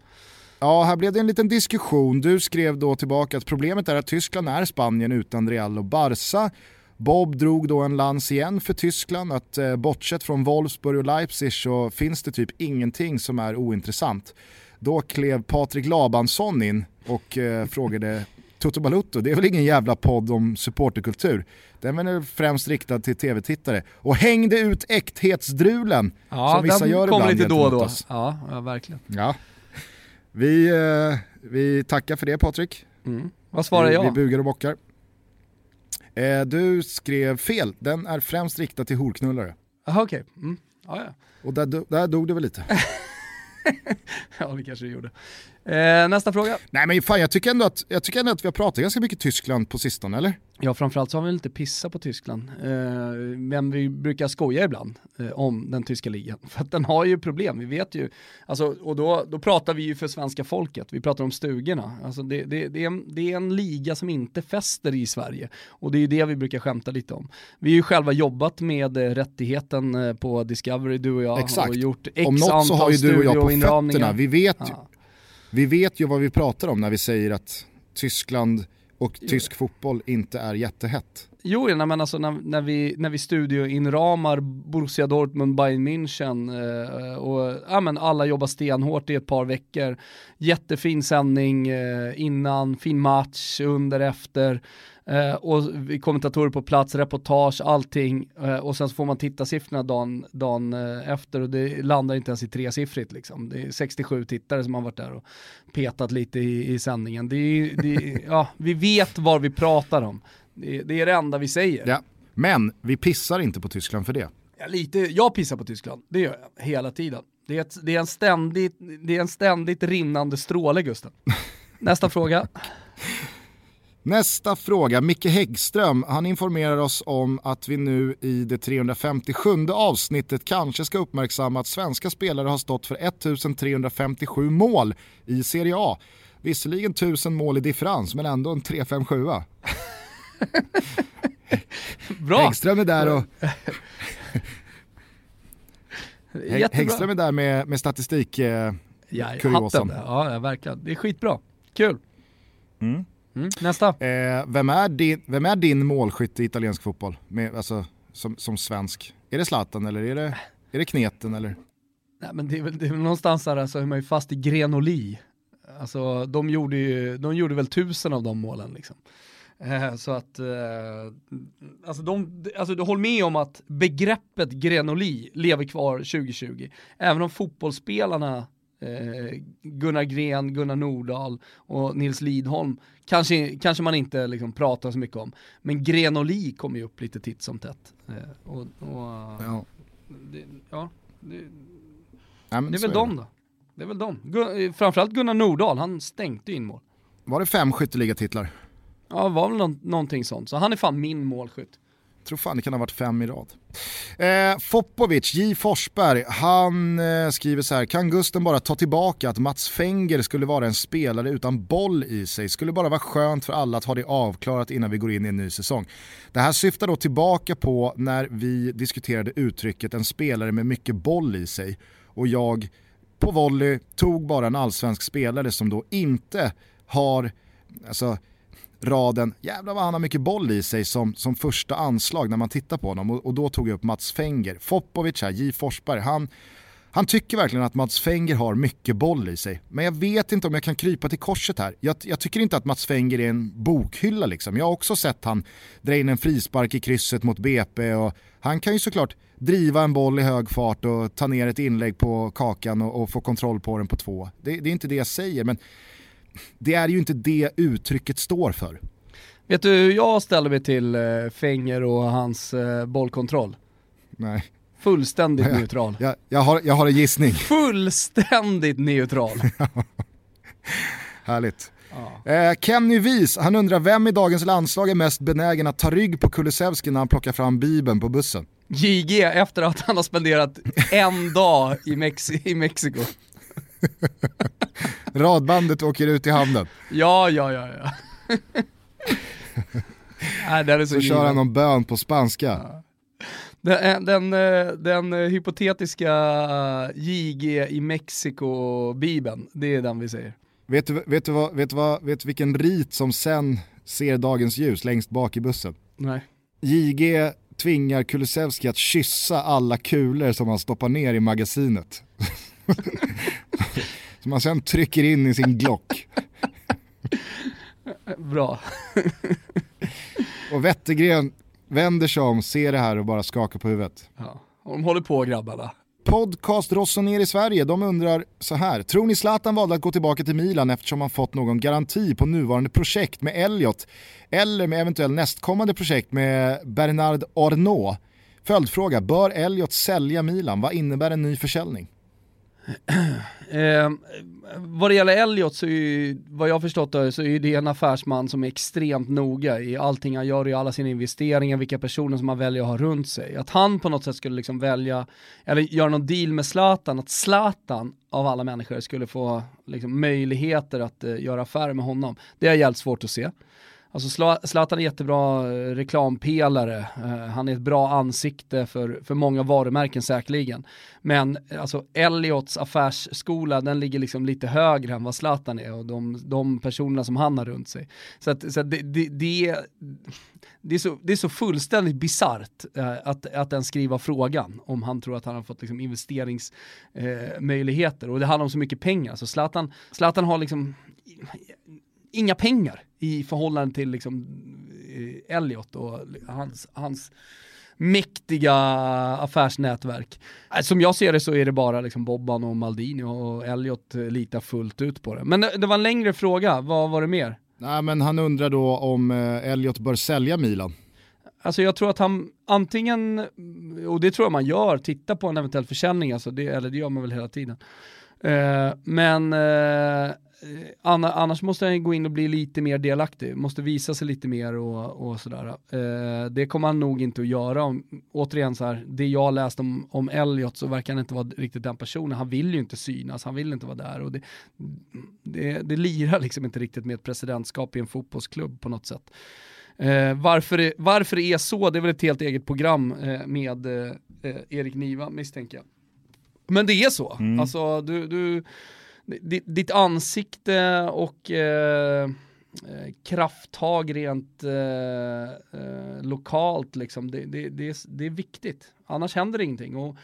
Ja, här blev det en liten diskussion. Du skrev då tillbaka att problemet är att Tyskland är Spanien utan Real och Barca. Bob drog då en lans igen för Tyskland, att eh, bortsett från Wolfsburg och Leipzig så finns det typ ingenting som är ointressant. Då klev Patrik Labansson in och eh, frågade Toto Balutto, det är väl ingen jävla podd om supporterkultur? Den är främst riktad till tv-tittare. Och hängde ut äkthetsdrulen ja, som vissa gör ibland lite då och då. Ja, ja, verkligen. Ja. Vi, eh, vi tackar för det Patrik. Mm. Vad svarar jag? Vi bugar och bockar. Eh, du skrev fel, den är främst riktad till horknullare. Jaha okej. Okay. Mm. Ja, ja. Och där, där dog det väl lite. ja det kanske det gjorde. Eh, nästa fråga. Nej men fan jag tycker, ändå att, jag tycker ändå att vi har pratat ganska mycket Tyskland på sistone eller? Ja framförallt så har vi lite pissa på Tyskland. Eh, men vi brukar skoja ibland eh, om den tyska ligan. För att den har ju problem, vi vet ju. Alltså, och då, då pratar vi ju för svenska folket, vi pratar om stugorna. Alltså det, det, det, är en, det är en liga som inte fäster i Sverige. Och det är ju det vi brukar skämta lite om. Vi har ju själva jobbat med eh, rättigheten eh, på Discovery, du och jag. Exakt. Och gjort x om något så har ju du och jag på fötterna. Vi vet, ja. Vi vet ju vad vi pratar om när vi säger att Tyskland och tysk fotboll inte är jättehett. Jo, men alltså när, när, vi, när vi studioinramar Borussia Dortmund, Bayern München eh, och ja, men alla jobbar stenhårt i ett par veckor. Jättefin sändning eh, innan, fin match, under, efter. Eh, och kommentatorer på plats, reportage, allting. Eh, och sen så får man titta siffrorna dagen, dagen eh, efter och det landar inte ens i tresiffrigt liksom. Det är 67 tittare som har varit där och petat lite i, i sändningen. Det är, det ja, vi vet vad vi pratar om. Det, det, är det enda vi säger. Ja. Men vi pissar inte på Tyskland för det. Ja, lite, jag pissar på Tyskland, det gör jag hela tiden. Det är, ett, det är, en, ständigt, det är en ständigt rinnande stråle Gusten. Nästa fråga. Nästa fråga, Micke Häggström, han informerar oss om att vi nu i det 357 avsnittet kanske ska uppmärksamma att svenska spelare har stått för 1357 mål i Serie A. Visserligen tusen mål i differens men ändå en 3-5-7. Bra! Häggström är där och Häggström är där med, med statistik eh, ja. Ja, verkligen. Det är skitbra. Kul. Mm. Mm, nästa. Eh, vem, är din, vem är din målskytt i italiensk fotboll? Med, alltså, som, som svensk? Är det Zlatan eller är det, är det Kneten eller? Nej men det är väl, det är väl någonstans där alltså, är man ju fast i Grenoli. Alltså de gjorde ju, de gjorde väl tusen av de målen liksom. Eh, så att, eh, alltså, de, alltså du håller med om att begreppet Grenoli lever kvar 2020. Även om fotbollsspelarna eh, Gunnar Gren, Gunnar Nordahl och Nils Lidholm kanske, kanske man inte liksom pratar så mycket om. Men Grenoli kommer ju upp lite titt som tätt. Eh, och, och, ja. Det, ja, det, ja, det är väl de då. Det är väl de. Framförallt Gunnar Nordahl, han stänkte in mål. Var det fem skytteligatitlar? Ja, det var väl nå någonting sånt. Så han är fan min målskytt. Tror fan det kan ha varit fem i rad. Eh, Fopovic, J Forsberg, han eh, skriver så här, kan Gusten bara ta tillbaka att Mats Fenger skulle vara en spelare utan boll i sig? Skulle bara vara skönt för alla att ha det avklarat innan vi går in i en ny säsong. Det här syftar då tillbaka på när vi diskuterade uttrycket en spelare med mycket boll i sig och jag på volley tog bara en allsvensk spelare som då inte har, alltså raden “jävlar vad han har mycket boll i sig” som, som första anslag när man tittar på honom och, och då tog jag upp Mats Fenger. Fopovic här, J Forsberg, han, han tycker verkligen att Mats Fenger har mycket boll i sig. Men jag vet inte om jag kan krypa till korset här. Jag, jag tycker inte att Mats Fenger är en bokhylla liksom. Jag har också sett han dra in en frispark i krysset mot BP och han kan ju såklart driva en boll i hög fart och ta ner ett inlägg på kakan och, och få kontroll på den på två. Det, det är inte det jag säger men det är ju inte det uttrycket står för. Vet du hur jag ställer mig till eh, Fenger och hans eh, bollkontroll? Nej. Fullständigt jag, neutral. Jag, jag, har, jag har en gissning. Fullständigt neutral. Härligt. Ja. Eh, Kenny Wies, han undrar vem i dagens landslag är mest benägen att ta rygg på Kulusevski när han plockar fram bibeln på bussen? JG efter att han har spenderat en dag i, Mexi i Mexiko. Radbandet åker ut i hamnen. Ja, ja, ja. ja. Nej, det är så, så kör han någon bön på spanska. Ja. Den, den, den, hypotetiska JG i Mexiko-bibeln, det är den vi säger. Vet du, vet, du vad, vet, du vad, vet du vilken rit som sen ser dagens ljus längst bak i bussen? Nej. JG tvingar Kulusevski att kyssa alla kulor som han stoppar ner i magasinet. som han sen trycker in i sin Glock. Bra. och Wettergren vänder sig om, ser det här och bara skakar på huvudet. Ja, och de håller på grabbarna. Podcast Rossoneri i Sverige, de undrar så här. Tror ni Zlatan valde att gå tillbaka till Milan eftersom han fått någon garanti på nuvarande projekt med Elliot eller med eventuell nästkommande projekt med Bernard Arnault? Följdfråga, bör Elliot sälja Milan? Vad innebär en ny försäljning? Eh, vad det gäller Elliot så är ju, vad jag förstått så är det en affärsman som är extremt noga i allting han gör, i alla sina investeringar, vilka personer som han väljer att ha runt sig. Att han på något sätt skulle liksom välja, eller göra någon deal med Zlatan, att Zlatan av alla människor skulle få liksom, möjligheter att eh, göra affärer med honom. Det är jävligt svårt att se. Alltså Zlatan är jättebra eh, reklampelare, eh, han är ett bra ansikte för, för många varumärken säkerligen. Men eh, alltså Elliots affärsskola, den ligger liksom lite högre än vad Zlatan är och de, de personerna som han har runt sig. Så, att, så att det, det, det, det, är så, det är så fullständigt bisarrt att, att ens skriva frågan om han tror att han har fått liksom, investeringsmöjligheter. och det handlar om så mycket pengar. Så Zlatan, Zlatan har liksom inga pengar i förhållande till liksom eh, Elliot och hans, hans mäktiga affärsnätverk. Eh, som jag ser det så är det bara liksom Bobban och Maldini och Elliot litar fullt ut på det. Men det, det var en längre fråga, vad var det mer? Nej men han undrar då om eh, Elliot bör sälja Milan. Alltså jag tror att han antingen, och det tror jag man gör, titta på en eventuell försäljning, alltså det, eller det gör man väl hela tiden. Men annars måste han gå in och bli lite mer delaktig, måste visa sig lite mer och, och sådär. Eh, det kommer han nog inte att göra. Om, återigen så här, det jag läst om, om Elliot så verkar han inte vara riktigt den personen. Han vill ju inte synas, han vill inte vara där och det, det, det lirar liksom inte riktigt med ett presidentskap i en fotbollsklubb på något sätt. Eh, varför, det, varför det är så, det är väl ett helt eget program eh, med eh, Erik Niva misstänker jag. Men det är så, mm. alltså du, du ditt ansikte och eh, eh krafttag rent eh, eh, lokalt, liksom, det, det, det, är, det är viktigt. Annars händer ingenting. Och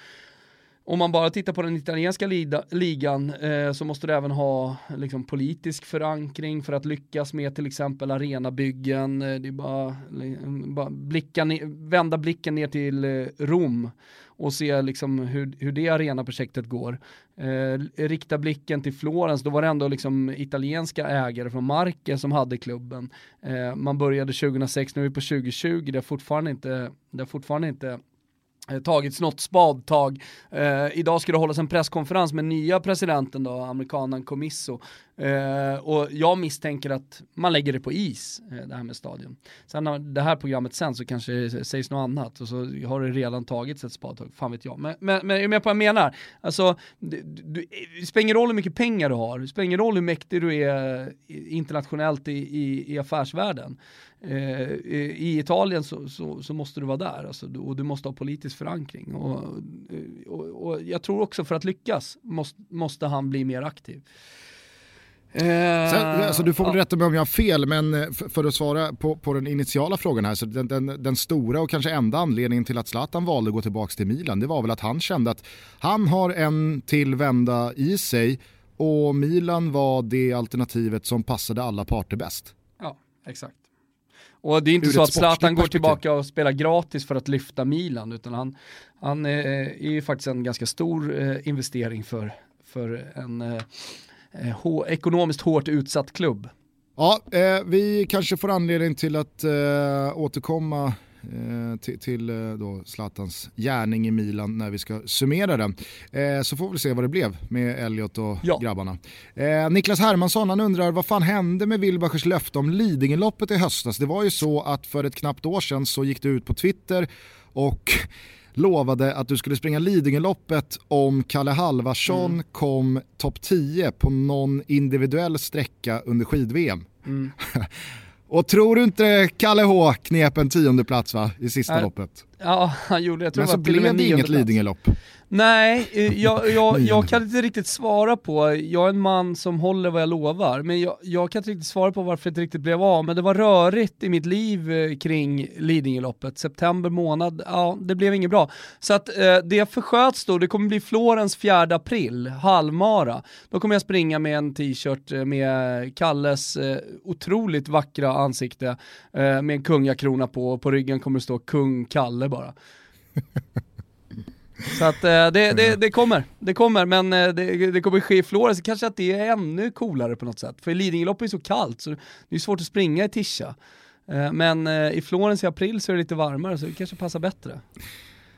om man bara tittar på den italienska ligan eh, så måste du även ha liksom, politisk förankring för att lyckas med till exempel arenabyggen. Eh, det är bara, liksom, bara blicka vända blicken ner till Rom och se liksom hur, hur det arenaprojektet går. Eh, rikta blicken till Florens, då var det ändå liksom italienska ägare från Marke som hade klubben. Eh, man började 2006, nu är vi på 2020, det har fortfarande inte, det har fortfarande inte eh, tagits något spadtag. Eh, idag ska det hållas en presskonferens med nya presidenten då, amerikanen Comiso. Eh, och jag misstänker att man lägger det på is, eh, det här med stadion. Sen när det här programmet sen så kanske det sägs något annat och så har det redan tagits ett spadtag, fan vet jag. Men, men, men är med på vad jag menar? Alltså, du, eh, det spelar ingen roll hur mycket pengar du har, det spelar ingen roll hur mäktig du är eh, internationellt i, i, i affärsvärlden. Eh, I Italien så, så, så, måste du vara där alltså, och du måste ha politisk förankring. Och, eh, och, och jag tror också för att lyckas måste, måste han bli mer aktiv. Sen, alltså, du får väl ja. rätta mig om jag har fel, men eh, för, att svara på, på, den initiala frågan här, så den, den, den, stora och kanske enda anledningen till att Zlatan valde att gå tillbaka till Milan, det var väl att han kände att han har en till vända i sig och Milan var det alternativet som passade alla parter bäst. Ja, exakt. Och det är inte Ur så att Zlatan går tillbaka och spelar gratis för att lyfta Milan, utan han, han är, är ju faktiskt en ganska stor eh, investering för, för en eh, ekonomiskt hårt utsatt klubb. Ja, eh, vi kanske får anledning till att eh, återkomma Eh, till, till eh, då Zlatans gärning i Milan när vi ska summera den. Eh, så får vi se vad det blev med Elliot och ja. grabbarna. Eh, Niklas Hermansson han undrar vad fan hände med Wilbachers löfte om Lidingöloppet i höstas? Det var ju så att för ett knappt år sedan så gick du ut på Twitter och lovade att du skulle springa Lidingöloppet om Kalle Halvarsson mm. kom topp 10 på någon individuell sträcka under skid-VM. Mm. Och tror du inte Kalle H knep en tionde plats va, i sista äh, loppet? Ja, han gjorde det. Men så blev det inget Lidingölopp. Nej, eh, jag, jag, jag, kan inte riktigt svara på, jag är en man som håller vad jag lovar, men jag, jag, kan inte riktigt svara på varför det inte riktigt blev av, men det var rörigt i mitt liv eh, kring Lidingöloppet. September månad, ja det blev inget bra. Så att eh, det försköts då, det kommer bli Florens 4 april, halvmara. Då kommer jag springa med en t-shirt eh, med Kalles eh, otroligt vackra ansikte, eh, med en kungakrona på, och på ryggen kommer det stå kung Kalle bara. Så att eh, det, det, det, kommer, det kommer, men eh, det, det kommer ske i Florens, kanske att det är ännu coolare på något sätt. För Lidingöloppet är så kallt så det är svårt att springa i Tisha. Eh, men i Florens i april så är det lite varmare så det kanske passar bättre.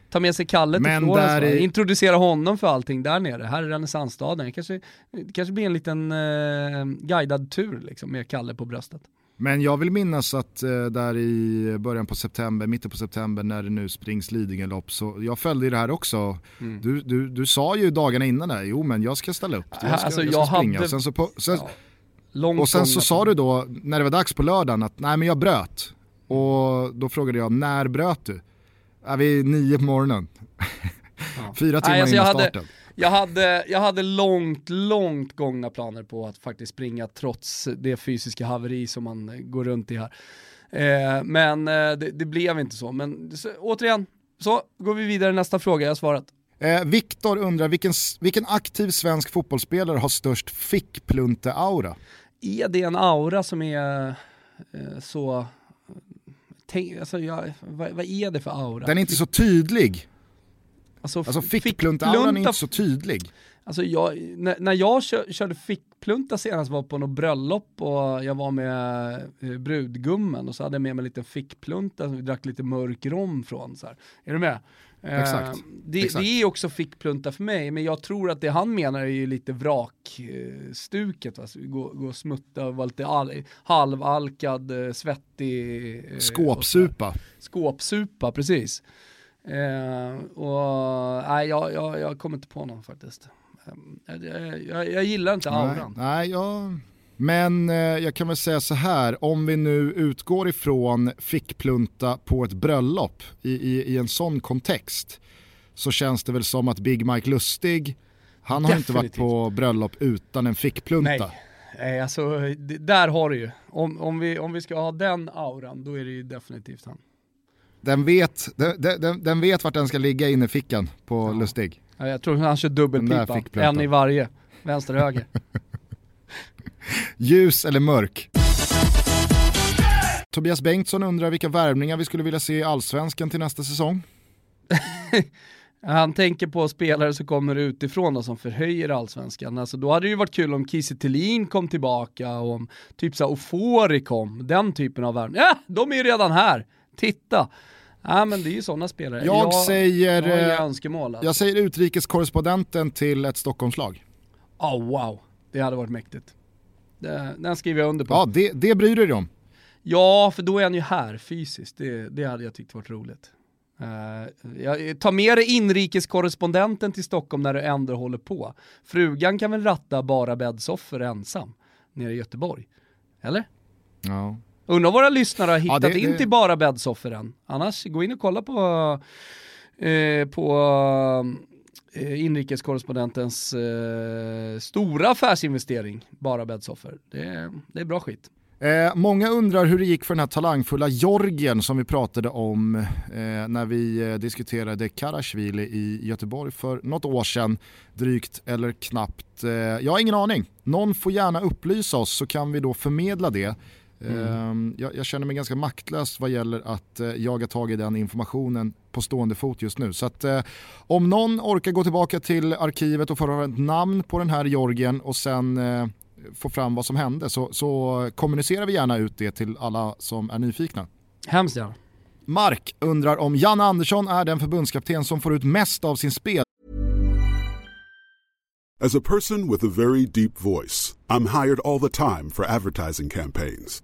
Ta med sig Kalle till men Florens, i... introducera honom för allting där nere. Här är renässansstaden, det kanske, kanske blir en liten eh, guidad tur liksom, med Kalle på bröstet. Men jag vill minnas att eh, där i början på september, mitten på september när det nu springs Lidingölopp så jag följde det här också. Mm. Du, du, du sa ju dagarna innan där, jo men jag ska ställa upp, jag ska, alltså, jag ska jag springa. Hade... Sen, så, på, sen, ja, och sen så sa du då när det var dags på lördagen att nej men jag bröt. Och då frågade jag när bröt du? Ja, vid nio på morgonen. Ja. Fyra timmar nej, alltså innan starten. Hade jag hade, jag hade långt, långt gångna planer på att faktiskt springa trots det fysiska haveri som man går runt i här. Eh, men eh, det, det, blev inte så. Men så, återigen, så går vi vidare nästa fråga, jag har svarat. Eh, Viktor undrar, vilken, vilken aktiv svensk fotbollsspelare har störst fickplunte-aura? Är det en aura som är eh, så... Tänk, alltså, jag, vad, vad, är det för aura? Den är inte så tydlig. Alltså, alltså fickplunta-auran är inte så tydlig. Alltså jag, när, när jag kör, körde fickplunta senast var på något bröllop och jag var med eh, brudgummen och så hade jag med mig en liten fickplunta som vi drack lite mörk rom från. Så här. Är du med? Exakt. Det, Exakt. det är också fickplunta för mig, men jag tror att det han menar är ju lite vrakstuket. Alltså, gå, gå och smutta och vara lite all, halvalkad, eh, svettig. eh, Skåpsupa. Skåpsupa, precis. Eh, och nej, jag, jag, jag kommer inte på någon faktiskt. Eh, Jag, jag, jag gillar inte Nej, auran. nej, jag... Men eh, jag kan väl säga så här, om vi nu utgår ifrån fickplunta på ett bröllop i, i, i en sån kontext så känns det väl som att Big Mike Lustig, han har inte varit Definitivt. på bröllop utan en fickplunta. Nej. Nej, alltså där har du ju. Om, om, vi, om vi ska ha den auran, då är det ju definitivt han. Den, vet, den, den, den vet vart den ska ligga inne i fickan på Ja. Lustig. Ja, Jag tror han kör dubbelpipa, en i varje. Vänster höger. Ljus eller mörk? Tobias Bengtsson undrar vilka värvningar vi skulle vilja se i Allsvenskan till nästa säsong. Han tänker på spelare som kommer utifrån och som förhöjer allsvenskan. Alltså, då hade det ju varit kul om Kiese kom tillbaka och om typ så Ofori kom. Den typen av värvningar. Ja, de är ju redan här. Titta. Ja men det är ju sådana spelare. Jag säger, Jag har inga eh, önskemål alltså. Jag säger utrikeskorrespondenten till ett Stockholmslag. Oh, wow, det hade varit mäktigt. Den skriver jag under på. Ja, det, det bryr du dig om. Ja, för då är han ju här fysiskt. Det, det hade jag tyckt varit roligt. Uh, jag, ta med dig inrikeskorrespondenten till Stockholm när du ändå håller på. Frugan kan väl ratta bara bäddsoffor ensam nere i Göteborg? Eller? Ja. Undrar om våra lyssnare har hittat det- in till bara bäddsoffor än. Annars, gå in och kolla på, eh, på eh, inrikeskorrespondentens eh, stora affärsinvestering, bara bäddsoffor. Det, det är bra skit. Eh, många undrar hur det gick för den här talangfulla Jorgen som vi pratade om eh, när vi eh, diskuterade Karasjvili i Göteborg för något år sedan, drygt eller knappt. Eh, jag har ingen aning. Någon får gärna upplysa oss så kan vi då förmedla det. Eh, jag, jag känner mig ganska maktlös vad gäller att eh, jaga tag i den informationen på stående fot just nu. Så att eh, om någon orkar gå tillbaka till arkivet och få höra ett namn på den här Jorgen och sen eh, få fram vad som hände så, så kommunicerar vi gärna ut det till alla som är nyfikna. Hemskt gärna. Mark undrar om Janne Andersson är den förbundskapten som får ut mest av sin spel. As a person with a very deep voice, I'm hired all the time for advertising campaigns.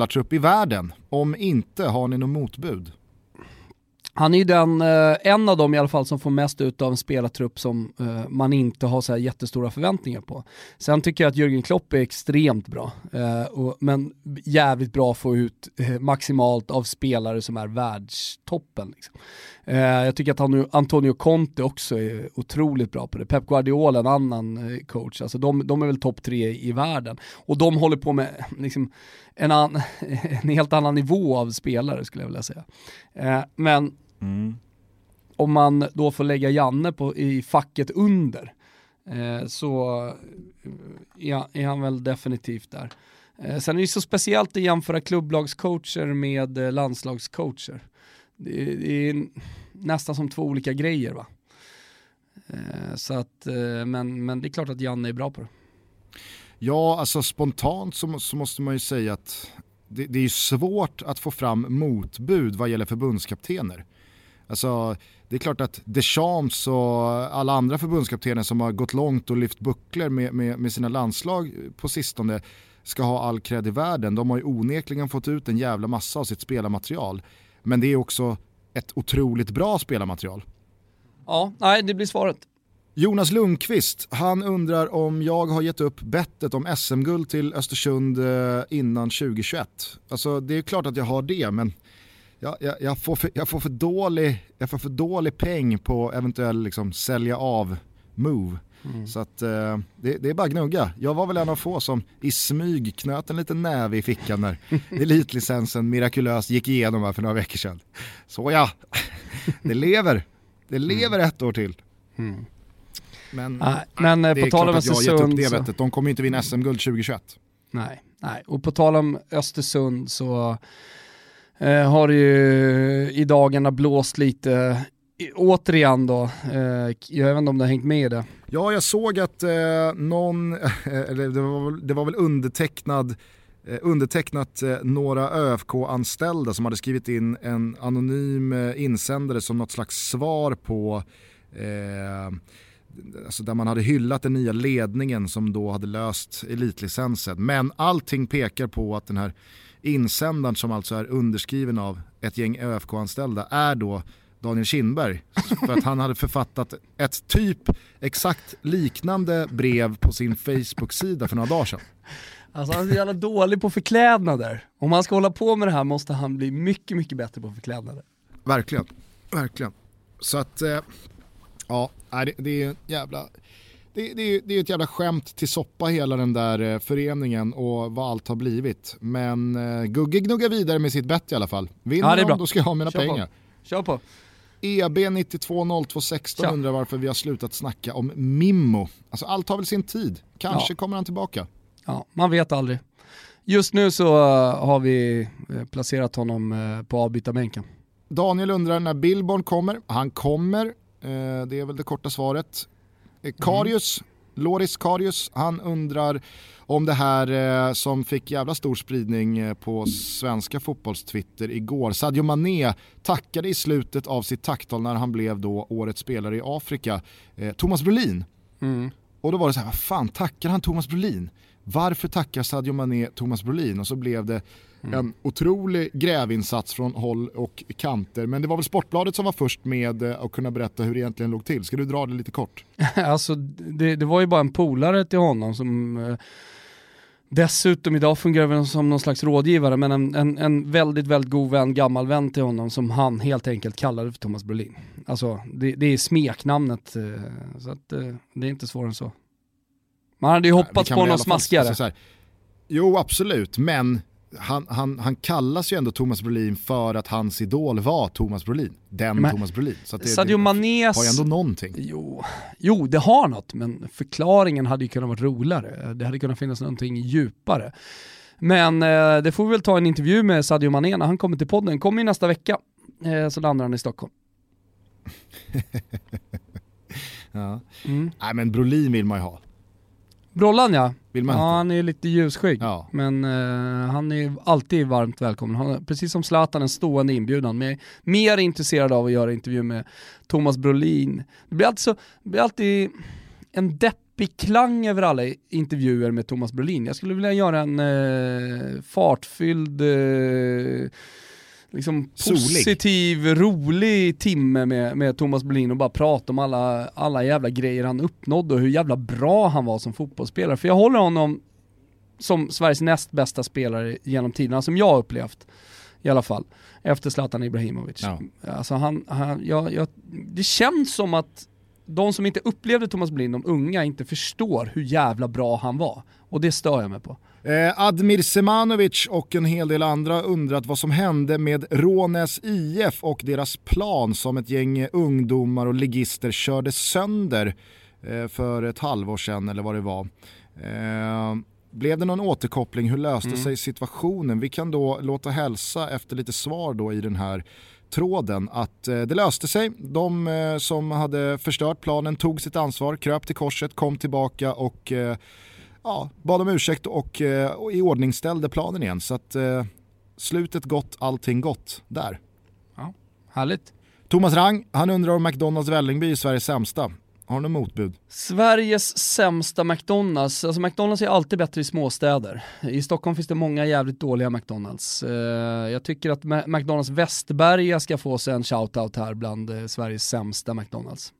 Upp i världen. Om inte, har ni något motbud? Han är ju den, eh, en av dem i alla fall som får mest ut av en spelartrupp som eh, man inte har så här jättestora förväntningar på. Sen tycker jag att Jürgen Klopp är extremt bra, eh, och, men jävligt bra att få ut eh, maximalt av spelare som är världstoppen. Liksom. Eh, jag tycker att Antonio Conte också är otroligt bra på det. Pep Guardiola, en annan eh, coach, alltså de, de är väl topp tre i världen. Och de håller på med liksom, en, an, en helt annan nivå av spelare skulle jag vilja säga. Eh, men om man då får lägga Janne på, i facket under så är, han väl definitivt där. Sen är det så speciellt att jämföra klubblagscoacher med landslagscoacher. Det, är- det är nästan som två olika grejer va. Eh, så att, eh, men, men det är klart att Janne är bra på det. Ja, alltså spontant så, så måste man ju säga att det, det är svårt att få fram motbud vad gäller förbundskaptener. Alltså, det är klart att Deschamps och alla andra förbundskaptener som har gått långt och lyft bucklor med, med, med sina landslag på sistone ska ha all cred i världen. De har ju onekligen fått ut en jävla massa av sitt spelarmaterial. Men det är också ett otroligt bra spelarmaterial. Ja, nej det blir svaret. Jonas Lundqvist, han undrar om jag har gett upp bettet om SM-guld till Östersund eh, innan 2021. Alltså det är klart att jag har det, men jag, jag, jag, får, för, jag, får, för dålig, jag får för dålig peng på eventuell liksom, sälja av move. Mm. Så att eh, det, det, är bara gnugga. Jag var väl en av få som i smyg knöt en liten näve i fickan när elitlicensen mirakulöst gick igenom här för några veckor sedan. Så ja, det lever. Det lever mm. ett år till. Mm. Men, nej, men eh, det på är tal om klart att jag har gett upp det så... bettet. De kommer ju inte vinna SM-guld 2021. Nej, nej, och på tal om Östersund så eh, har det ju i dagarna blåst lite återigen då, eh, jag vet inte om du har hängt med i det. Ja, jag såg att eh, någon, eller det var, det var väl undertecknad eh, undertecknat eh, några ÖFK-anställda som hade skrivit in en anonym eh, insändare som något slags svar på eh, alltså där man hade hyllat den nya ledningen som då hade löst elitlicensen. Men allting pekar på att den här insändaren som alltså är underskriven av ett gäng ÖFK-anställda är då Daniel Kindberg. För att han hade författat ett typ exakt liknande brev på sin Facebook-sida för några dagar sedan. Alltså han är så jävla dålig på förklädnader. Om han ska hålla på med det här måste han bli mycket, mycket bättre på förklädnader. Verkligen, verkligen. Så att, eh, ja, det, det är jävla... Det, det, det, är ett jävla skämt till soppa hela den där eh, föreningen och vad allt har blivit. Men eh, Gugge gnuggar vidare med sitt bett i alla fall. Vinner ja, de då ska jag ha mina Kör pengar. På. Kör på. EB 920216 undrar varför vi har slutat snacka om Mimmo. Alltså allt har väl sin tid. Kanske ja. kommer han tillbaka. Ja, man vet aldrig. Just nu så uh, har vi uh, placerat honom uh, på avbytarbänken. Daniel undrar när Billborn kommer. Han kommer, det är väl det korta svaret. Karius, mm. Loris Karius, han undrar om det här eh, som fick jävla stor spridning eh, på svenska fotbollstwitter igår. Sadio Mané tackade i slutet av sitt tacktal när han blev då årets spelare i Afrika, eh, Thomas Brolin. Mm. Och då var det så här, vad fan tackar han Thomas Brolin? Varför tackar Sadio Mané Thomas Brolin? Och så blev det mm. en otrolig grävinsats från håll och kanter. Men det var väl Sportbladet som var först med eh, att kunna berätta hur det egentligen låg till. Ska du dra det lite kort? alltså det, det var ju bara en polare till honom som eh Dessutom idag fungerar han som någon slags rådgivare, men en, en, en, väldigt, väldigt god vän, gammal vän till honom som han helt enkelt kallade för Thomas Brolin. Alltså det, det är smeknamnet, eh, så att, eh, det är inte svårare än så. Man hade ju hoppats på någon smaskigare. Alltså, jo absolut, men han, han, han kallas ju ändå Thomas Brolin för att hans idol var Thomas Brolin. Den men, Thomas Brolin. Så det, Sadio Manés... har ju ändå någonting. Jo, jo, det har något, men förklaringen hade ju kunnat vara roligare. Det hade kunnat finnas någonting djupare. Men eh, det får vi väl ta en intervju med Sadio Mané när han kommer till podden. Kommer ju nästa vecka, eh, så landar han i Stockholm. ja. Mm. Nej men Brolin vill man ju ha. Brollan ja. Vill man ja, han är lite ljusskygg. Ja. Men uh, han är alltid varmt välkommen. Han precis som Zlatan en stående inbjudan. Men mer intresserad av att göra intervju med Thomas Brolin. Det blir alltid, så, det blir alltid en deppig klang över alla intervjuer med Thomas Brolin. Jag skulle vilja göra en uh, fartfylld uh, liksom positiv, rolig timme med, med Thomas Brolin och bara prata om alla, alla jävla grejer han uppnådde och hur jävla bra han var som fotbollsspelare. För jag håller honom som Sveriges näst bästa spelare genom tiderna, som jag upplevt i alla fall. Efter Zlatan Ibrahimovic. Ja. Alltså han, han, jag, jag, det känns som att de som inte upplevde Thomas Brolin, de unga, inte förstår hur jävla bra han var. Och det stör jag mig på. Eh, Admir Semanovic och en hel del andra undrat vad som hände med Rånäs IF och deras plan som ett gäng ungdomar och ligister körde sönder eh, för ett halvår sedan eller vad det var. Eh, blev det någon återkoppling? Hur löste mm. sig situationen? Vi kan då låta hälsa efter lite svar då i den här tråden att eh, det löste sig. De eh, som hade förstört planen tog sitt ansvar, kröp till korset, kom tillbaka och eh, ja, bad om ursäkt och, eh, och iordningställde planen igen. Så att eh, slutet gott, allting gott där. Ja, härligt. Thomas Rang, han undrar om McDonalds Vällingby är Sveriges sämsta. Har du något motbud? Sveriges sämsta McDonalds, alltså McDonalds är alltid bättre i småstäder. I Stockholm finns det många jävligt dåliga McDonalds. Eh, jag tycker att McDonalds Västberga ska få sig en shoutout här bland eh, Sveriges sämsta McDonalds.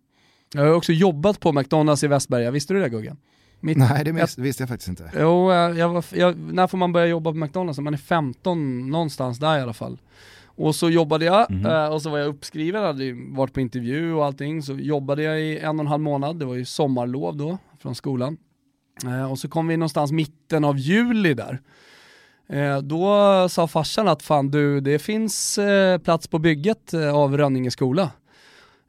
Jag har också jobbat på McDonalds i Västberga, visste du det Guggen? Mitt, Nej det visste jag, jag faktiskt inte. Jo, jag var, jag, när får man börja jobba på McDonalds? Man är 15, någonstans där i alla fall. Och så jobbade jag mm -hmm. och så var jag uppskriven, hade varit på intervju och allting. Så jobbade jag i en och en halv månad, det var ju sommarlov då från skolan. Eh, och så kom vi någonstans mitten av juli där. Eh, då sa farsan att fan du, det finns plats på bygget av Rönninge skola.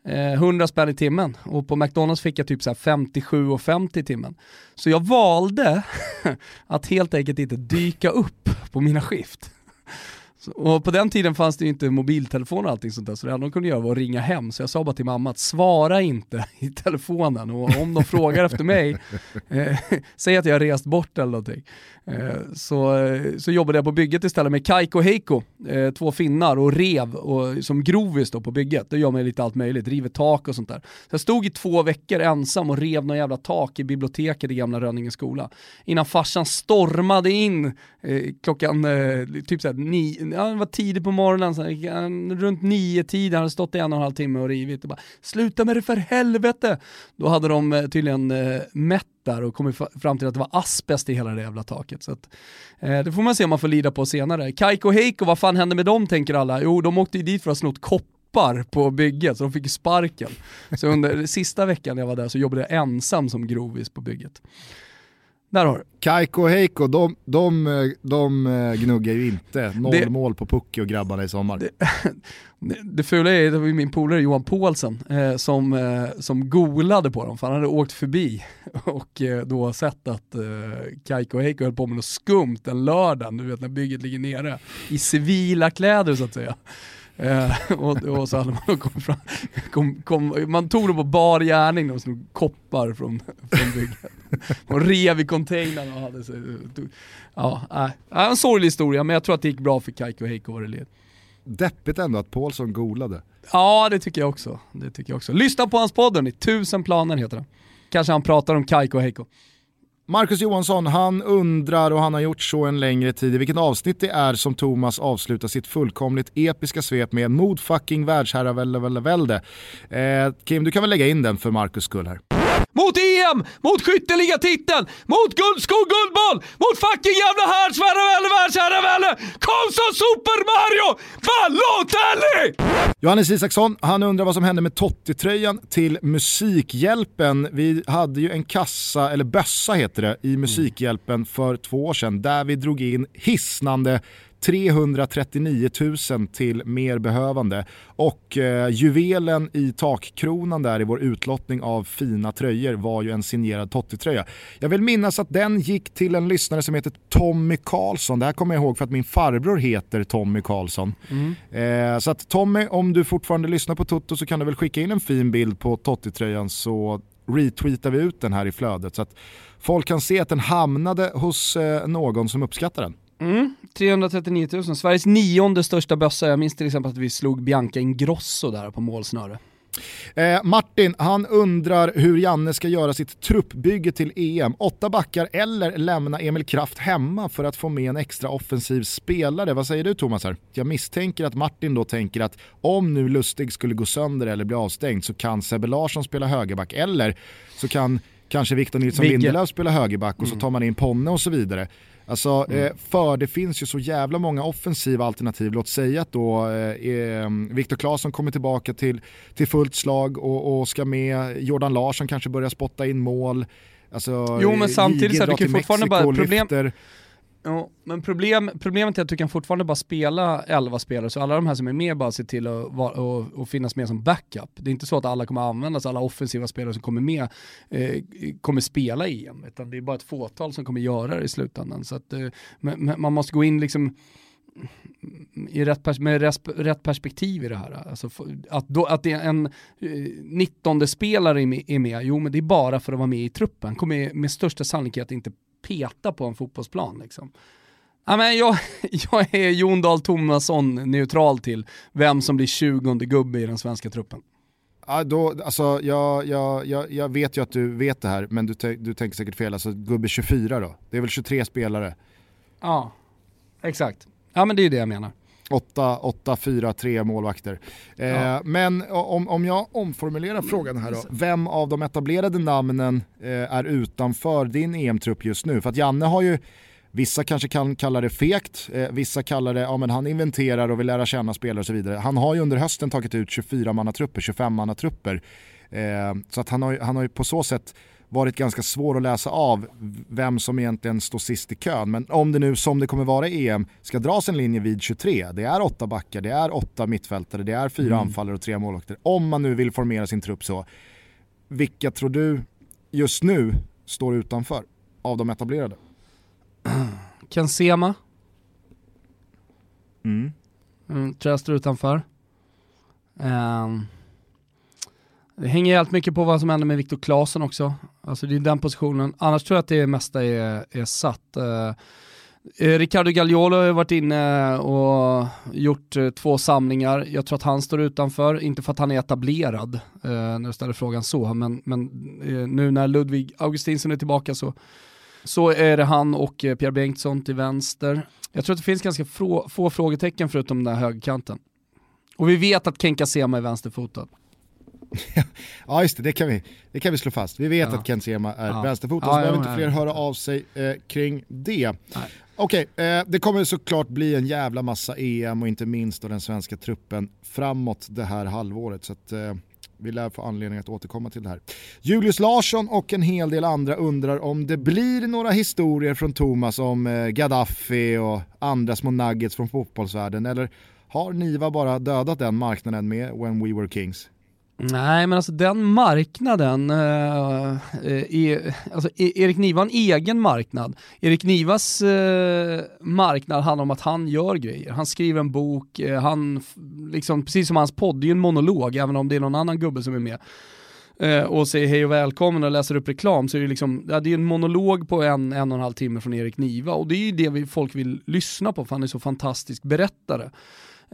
Eh, 100 spänn i timmen och på McDonalds fick jag typ 57,50 i timmen. Så jag valde att helt enkelt inte dyka upp på mina skift. Och på den tiden fanns det ju inte mobiltelefon och allting sånt där, så det enda de kunde göra var att ringa hem. Så jag sa bara till mamma att svara inte i telefonen och om de frågar efter mig, eh, säg att jag har rest bort eller någonting. Eh, så, så jobbade jag på bygget istället med Kaiko Heikko, Heiko, eh, två finnar och rev och, som grovis då på bygget. Då gör man lite allt möjligt, river tak och sånt där. Så jag stod i två veckor ensam och rev några jävla tak i biblioteket i gamla Rönninge skola. Innan farsan stormade in eh, klockan, eh, typ såhär, nio, ja, det var tidigt på morgonen, såhär, runt nio tiden hade stått i en och en halv timme och rivit. Och bara, Sluta med det för helvete! Då hade de eh, tydligen mätt där och kommit fram till att det var asbest i hela det jävla taket. Så att, eh, det får man se om man får lida på senare. Kaiko och Heiko, vad fan hände med dem tänker alla? Jo, de åkte ju dit för att ha snott koppar på bygget, så de fick ju sparken. Så under sista veckan jag var där så jobbade jag ensam som grovis på bygget. Där har du. Kaiko och Heiko, de, de, de eh, gnuggar ju inte noll det, mål på Pucki och grabbarna i sommar. Det, det, fula är, det var ju min polare Johan Paulsen eh, som, eh, som golade på dem, för han hade åkt förbi och eh, då sett att eh, Kaiko och Heiko höll på med något skumt en lördag, du vet när bygget ligger nere, i civila kläder så att säga. Eh, och, och, så hade man kommit fram, kom, kom, man tog dem på bar gärning och snod koppar från, från bygget. Och rev i containern och hade sig, ja, äh, en sorglig historia men jag tror att det gick bra för Kaiko och Heiko vad det Deppigt ändå att Paulsson golade. Ja det tycker jag också. Det tycker jag också. Lyssna på hans podd Tusen planer heter den. Kanske han pratar om Kaiko och Heiko. Marcus Johansson, han undrar och han har gjort så en längre tid i vilket avsnitt det är som Thomas avslutar sitt fullkomligt episka svep med mod fucking världsherravälde. Eh, Kim, du kan väl lägga in den för Marcus skull här. Mot EM, mot skytteligatiteln, mot guldskog, guldboll, mot fucking jävla härdsvärravälde, världsherravälde! Kom som Super Mario Balotelli! Johannes Isaksson, han undrar vad som hände med Totti-tröjan till Musikhjälpen. Vi hade ju en kassa, eller bössa heter det, i Musikhjälpen för två år sedan där vi drog in hisnande 339 000 till mer behövande. Och eh, juvelen i takkronan där i vår utlottning av fina tröjor var ju en signerad Totti-tröja. Jag vill minnas att den gick till en lyssnare som heter Tommy Karlsson. Det här kommer jag ihåg för att min farbror heter Tommy Karlsson. Mm. Eh, så att Tommy, om du fortfarande lyssnar på Toto så kan du väl skicka in en fin bild på Totti-tröjan så retweetar vi ut den här i flödet så att folk kan se att den hamnade hos eh, någon som uppskattar den. Mm, 339 000, Sveriges nionde största bössa. Jag minns till exempel att vi slog Bianca Ingrosso där på målsnöre. Eh, Martin, han undrar hur Janne ska göra sitt truppbygge till EM. Åtta backar eller lämna Emil Kraft hemma för att få med en extra offensiv spelare. Vad säger du Thomas? Här? Jag misstänker att Martin då tänker att om nu Lustig skulle gå sönder eller bli avstängd så kan Sebbe Larsson spela högerback eller så kan kanske Victor Nilsson Lindelöf spela högerback och mm. så tar man in Ponne och så vidare. Alltså, mm. eh, för det finns ju så jävla många offensiva alternativ. Låt säga att då eh, Viktor Claesson kommer tillbaka till, till fullt slag och, och ska med. Jordan Larsson kanske börjar spotta in mål. Alltså, jo men samtidigt så det kan fortfarande bara problem... Lyfter. Ja, men problem, problemet är att du kan fortfarande bara spela 11 spelare, så alla de här som är med bara ser till att, och, och, och, finnas med som backup. Det är inte så att alla kommer användas, alla offensiva spelare som kommer med eh, kommer spela i EM, utan det är bara ett fåtal som kommer göra det i slutändan. Så att, eh, man måste gå in liksom i rätt, med rätt perspektiv i det här. Alltså, att, då, att det är en eh, 19-spelare är med, jo men det är bara för att vara med i truppen. Kommer med största sannolikhet inte peta på en fotbollsplan. Liksom. Ja, men jag, jag är Jon Dahl Tomasson neutral till vem som blir 20 gubbe i den svenska truppen. Ja, då, alltså, jag, jag, jag, jag vet ju att du vet det här, men du, du tänker säkert fel. Alltså gubbe 24 då? Det är väl 23 spelare? Ja, exakt. Ja men det är det jag menar. 8, 8 4, 3 målvakter. Eh, ja. Men om, om jag omformulerar frågan här då. Vem av de etablerade namnen eh, är utanför din EM-trupp just nu? För att Janne har ju Vissa kanske kan kalla det fekt, eh, vissa kallar det, ja men han inventerar och vill lära känna spelare och så vidare. Han har ju under hösten tagit ut 24-mannatrupper, 25-mannatrupper. Eh, så att han har, han har ju på så sätt varit ganska svår att läsa av vem som egentligen står sist i kön. Men om det nu, som det kommer vara i EM, ska dras en linje vid 23, det är åtta backar, det är åtta mittfältare, det är fyra mm. anfallare och tre målvakter. Om man nu vill formera sin trupp så, vilka tror du just nu står utanför av de etablerade? Ken Sema. Mm. Mm, tror jag står utanför. Um, det hänger helt mycket på vad som händer med Viktor Claesson också. Alltså det är den positionen. Annars tror jag att det mesta är, är satt. Eh, eh Ricardo Gagliolo har varit inne och gjort eh, två samlingar. Jag tror att han står utanför, inte för att han är etablerad, eh, när du ställer frågan så, men, men eh, nu när Ludvig Augustinsson är tillbaka så så är det han och eh, Pierre Bengtsson till vänster. Jag tror att det finns ganska få, få frågetecken förutom den där högerkanten. Och vi vet att Kenka Sema är vänsterfotad. ja just det, det kan vi, det kan vi slå fast. Vi vet ja. att Ken Sema är ja. vänsterfotad, så ja, behöver inte fler höra av sig eh, kring det. Okej, okay, eh, det kommer såklart bli en jävla massa EM och inte minst då den svenska truppen framåt det här halvåret. Så att, eh, vi lär få anledning att återkomma till det här. Julius Larsson och en hel del andra undrar om det blir några historier från Thomas om eh, Gaddafi och andra små nuggets från fotbollsvärlden eller har Niva bara dödat den marknaden med When We Were Kings? Nej men alltså den marknaden, eh, eh är, alltså e- Erik Niva har en egen marknad. Erik Nivas eh, marknad handlar om att han gör grejer. Han skriver en bok, eh, han, liksom, precis som hans podd, det är ju en monolog även om det är någon annan gubbe som är med. Eh, och säger hej och välkommen och läser upp reklam så är det liksom, ja, det är en monolog på en, en och en halv timme från Erik Niva och det är ju det vi, folk vill lyssna på för han är så fantastisk berättare.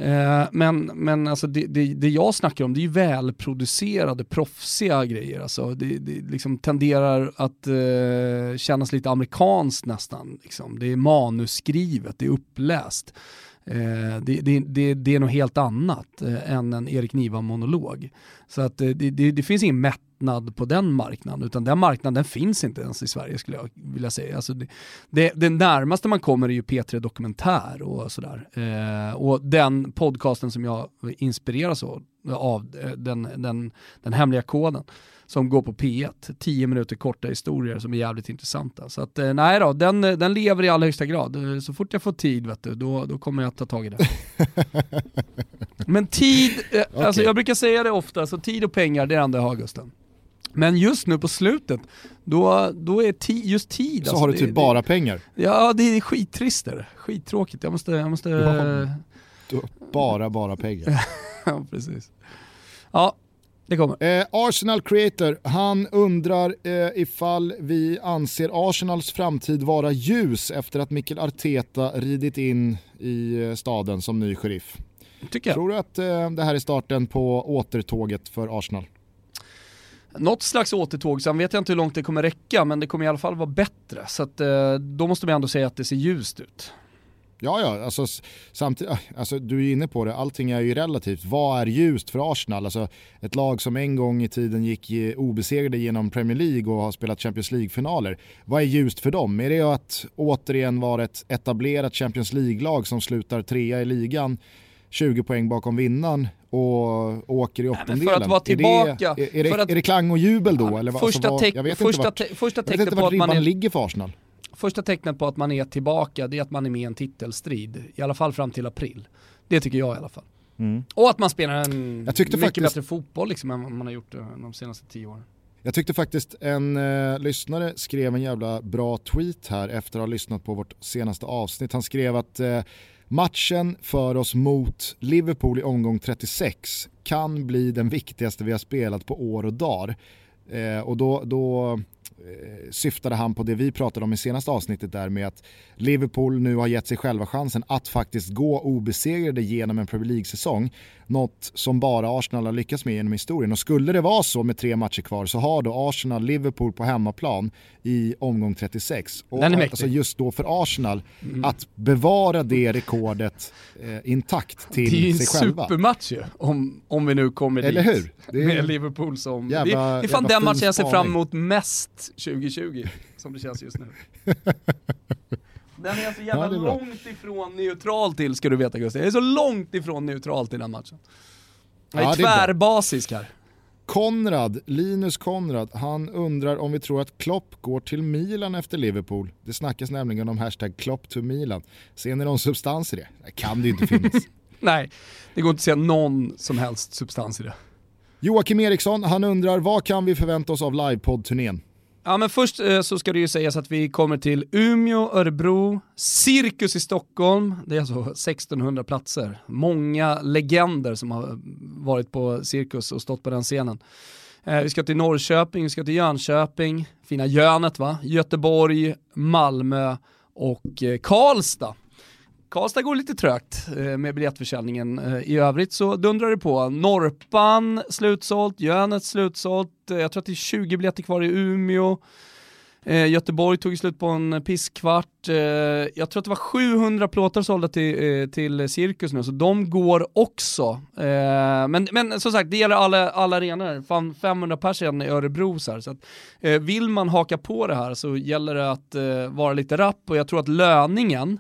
Eh, men men alltså det, det, det, jag snackar om det är ju välproducerade, proffsiga grejer. Alltså det, det liksom tenderar att eh, kännas lite amerikanskt nästan. Liksom. Det är manusskrivet, det är uppläst. Eh, det, det, det, det är något helt annat eh, än en Erik Niva-monolog. Så att eh, det, det, det finns ingen mätt mättnad på den marknaden, utan den marknaden finns inte ens i Sverige skulle jag vilja säga. Alltså det, det, det närmaste man kommer är ju P3 Dokumentär och sådär. Eh, och den podcasten som jag inspireras av, av eh, den, den, den hemliga koden, som går på P1. 10 minuter korta historier som är jävligt intressanta. Så att eh, nej då, den, den lever i allra högsta grad. Eh, så fort jag får tid vet du, då, då kommer jag att ta tag i det. Men tid, okay. alltså jag brukar säga det ofta, så tid och pengar det är det enda jag har Gusten. Men just nu på slutet, då, då är ti, just tid... Så alltså, har du typ det, bara pengar? Ja, det är skittrist det Skittråkigt. Jag måste... Jag måste du, har, du har bara, bara pengar. ja, precis. Ja, det kommer. Eh, Arsenal Creator, han undrar eh, ifall vi anser Arsenals framtid vara ljus efter att Mikkel Arteta ridit in i eh, staden som ny sheriff. Tycker jag. Tror du att eh, det här är starten på återtåget för Arsenal? Något slags återtåg, sen vet jag inte hur långt det kommer räcka, men det kommer i alla fall vara bättre. Så att, eh, då måste man ändå säga att det ser ljust ut. Ja, ja, alltså, samtidigt, alltså, du är inne på det, allting är ju relativt. Vad är ljust för Arsenal? Alltså, ett lag som en gång i tiden gick obesegrade genom Premier League och har spelat Champions League-finaler. Vad är ljust för dem? Är det att återigen vara ett etablerat Champions League-lag som slutar trea i ligan 20 poäng bakom vinnaren och åker i åttondelen. för att vara tillbaka. Är det, är, är, det, är det klang och jubel då? Eller första alltså, vad, jag vet första, inte vart, första vet inte vart ribban är, ligger för Arsenal. Första tecknet på att man är tillbaka det är att man är med i en titelstrid. I alla fall fram till april. Det tycker jag i alla fall. Mm. Och att man spelar en mycket faktiskt... bättre fotboll liksom än man har gjort eh, de senaste tio åren. Jag tyckte faktiskt en eh, lyssnare skrev en jävla bra tweet här efter att ha lyssnat på vårt senaste avsnitt. Han skrev att eh, Matchen för oss mot Liverpool i omgång 36 kan bli den viktigaste vi har spelat på år och dagar. Eh, och då, då eh, syftade han på det vi pratade om i senaste avsnittet där med att Liverpool nu har gett sig själva chansen att faktiskt gå obesegrade genom en Premier League-säsong. Något som bara Arsenal har lyckats med genom historien. Och skulle det vara så med tre matcher kvar så har då Arsenal Liverpool på hemmaplan i omgång 36. Och alltså just då för Arsenal mm. att bevara det rekordet eh, intakt till sig själva. Det är en supermatch ju, om, om vi nu kommer Eller dit. hur? Det är med Liverpool som... Jävla, det, det är fan den matchen jag ser fram emot mest 2020, som det känns just nu. Den är så jävla ja, är långt ifrån neutral till ska du veta Gustav. Jag är så långt ifrån neutral till den matchen. Jag är ja, tvärbasisk här. Konrad, Linus Konrad, han undrar om vi tror att Klopp går till Milan efter Liverpool. Det snackas nämligen om hashtag Klopp to Milan. Ser ni någon substans i det? Det kan det ju inte finnas. Nej, det går inte att se någon som helst substans i det. Joakim Eriksson, han undrar vad kan vi förvänta oss av livepodd-turnén? Ja men först eh, så ska det ju sägas att vi kommer till Umeå, Örebro, Cirkus i Stockholm, det är alltså 1600 platser. Många legender som har varit på Cirkus och stått på den scenen. Eh, vi ska till Norrköping, vi ska till Jönköping, fina Jönet va, Göteborg, Malmö och eh, Karlstad. Karlstad går lite trögt eh, med biljettförsäljningen. Eh, I övrigt så dundrar det på. Norpan slutsålt, Jönet slutsålt, eh, jag tror att det är 20 biljetter kvar i Umeå. Göteborg tog slut på en pisskvart. jag tror att det var 700 plåtar sålda till, till Cirkus nu, så de går också. men, men som sagt, det gäller alla, alla arenor. Fan 500 personer i Örebro så, här, så att, vill man haka på det här så gäller det att vara lite rapp och jag tror att löningen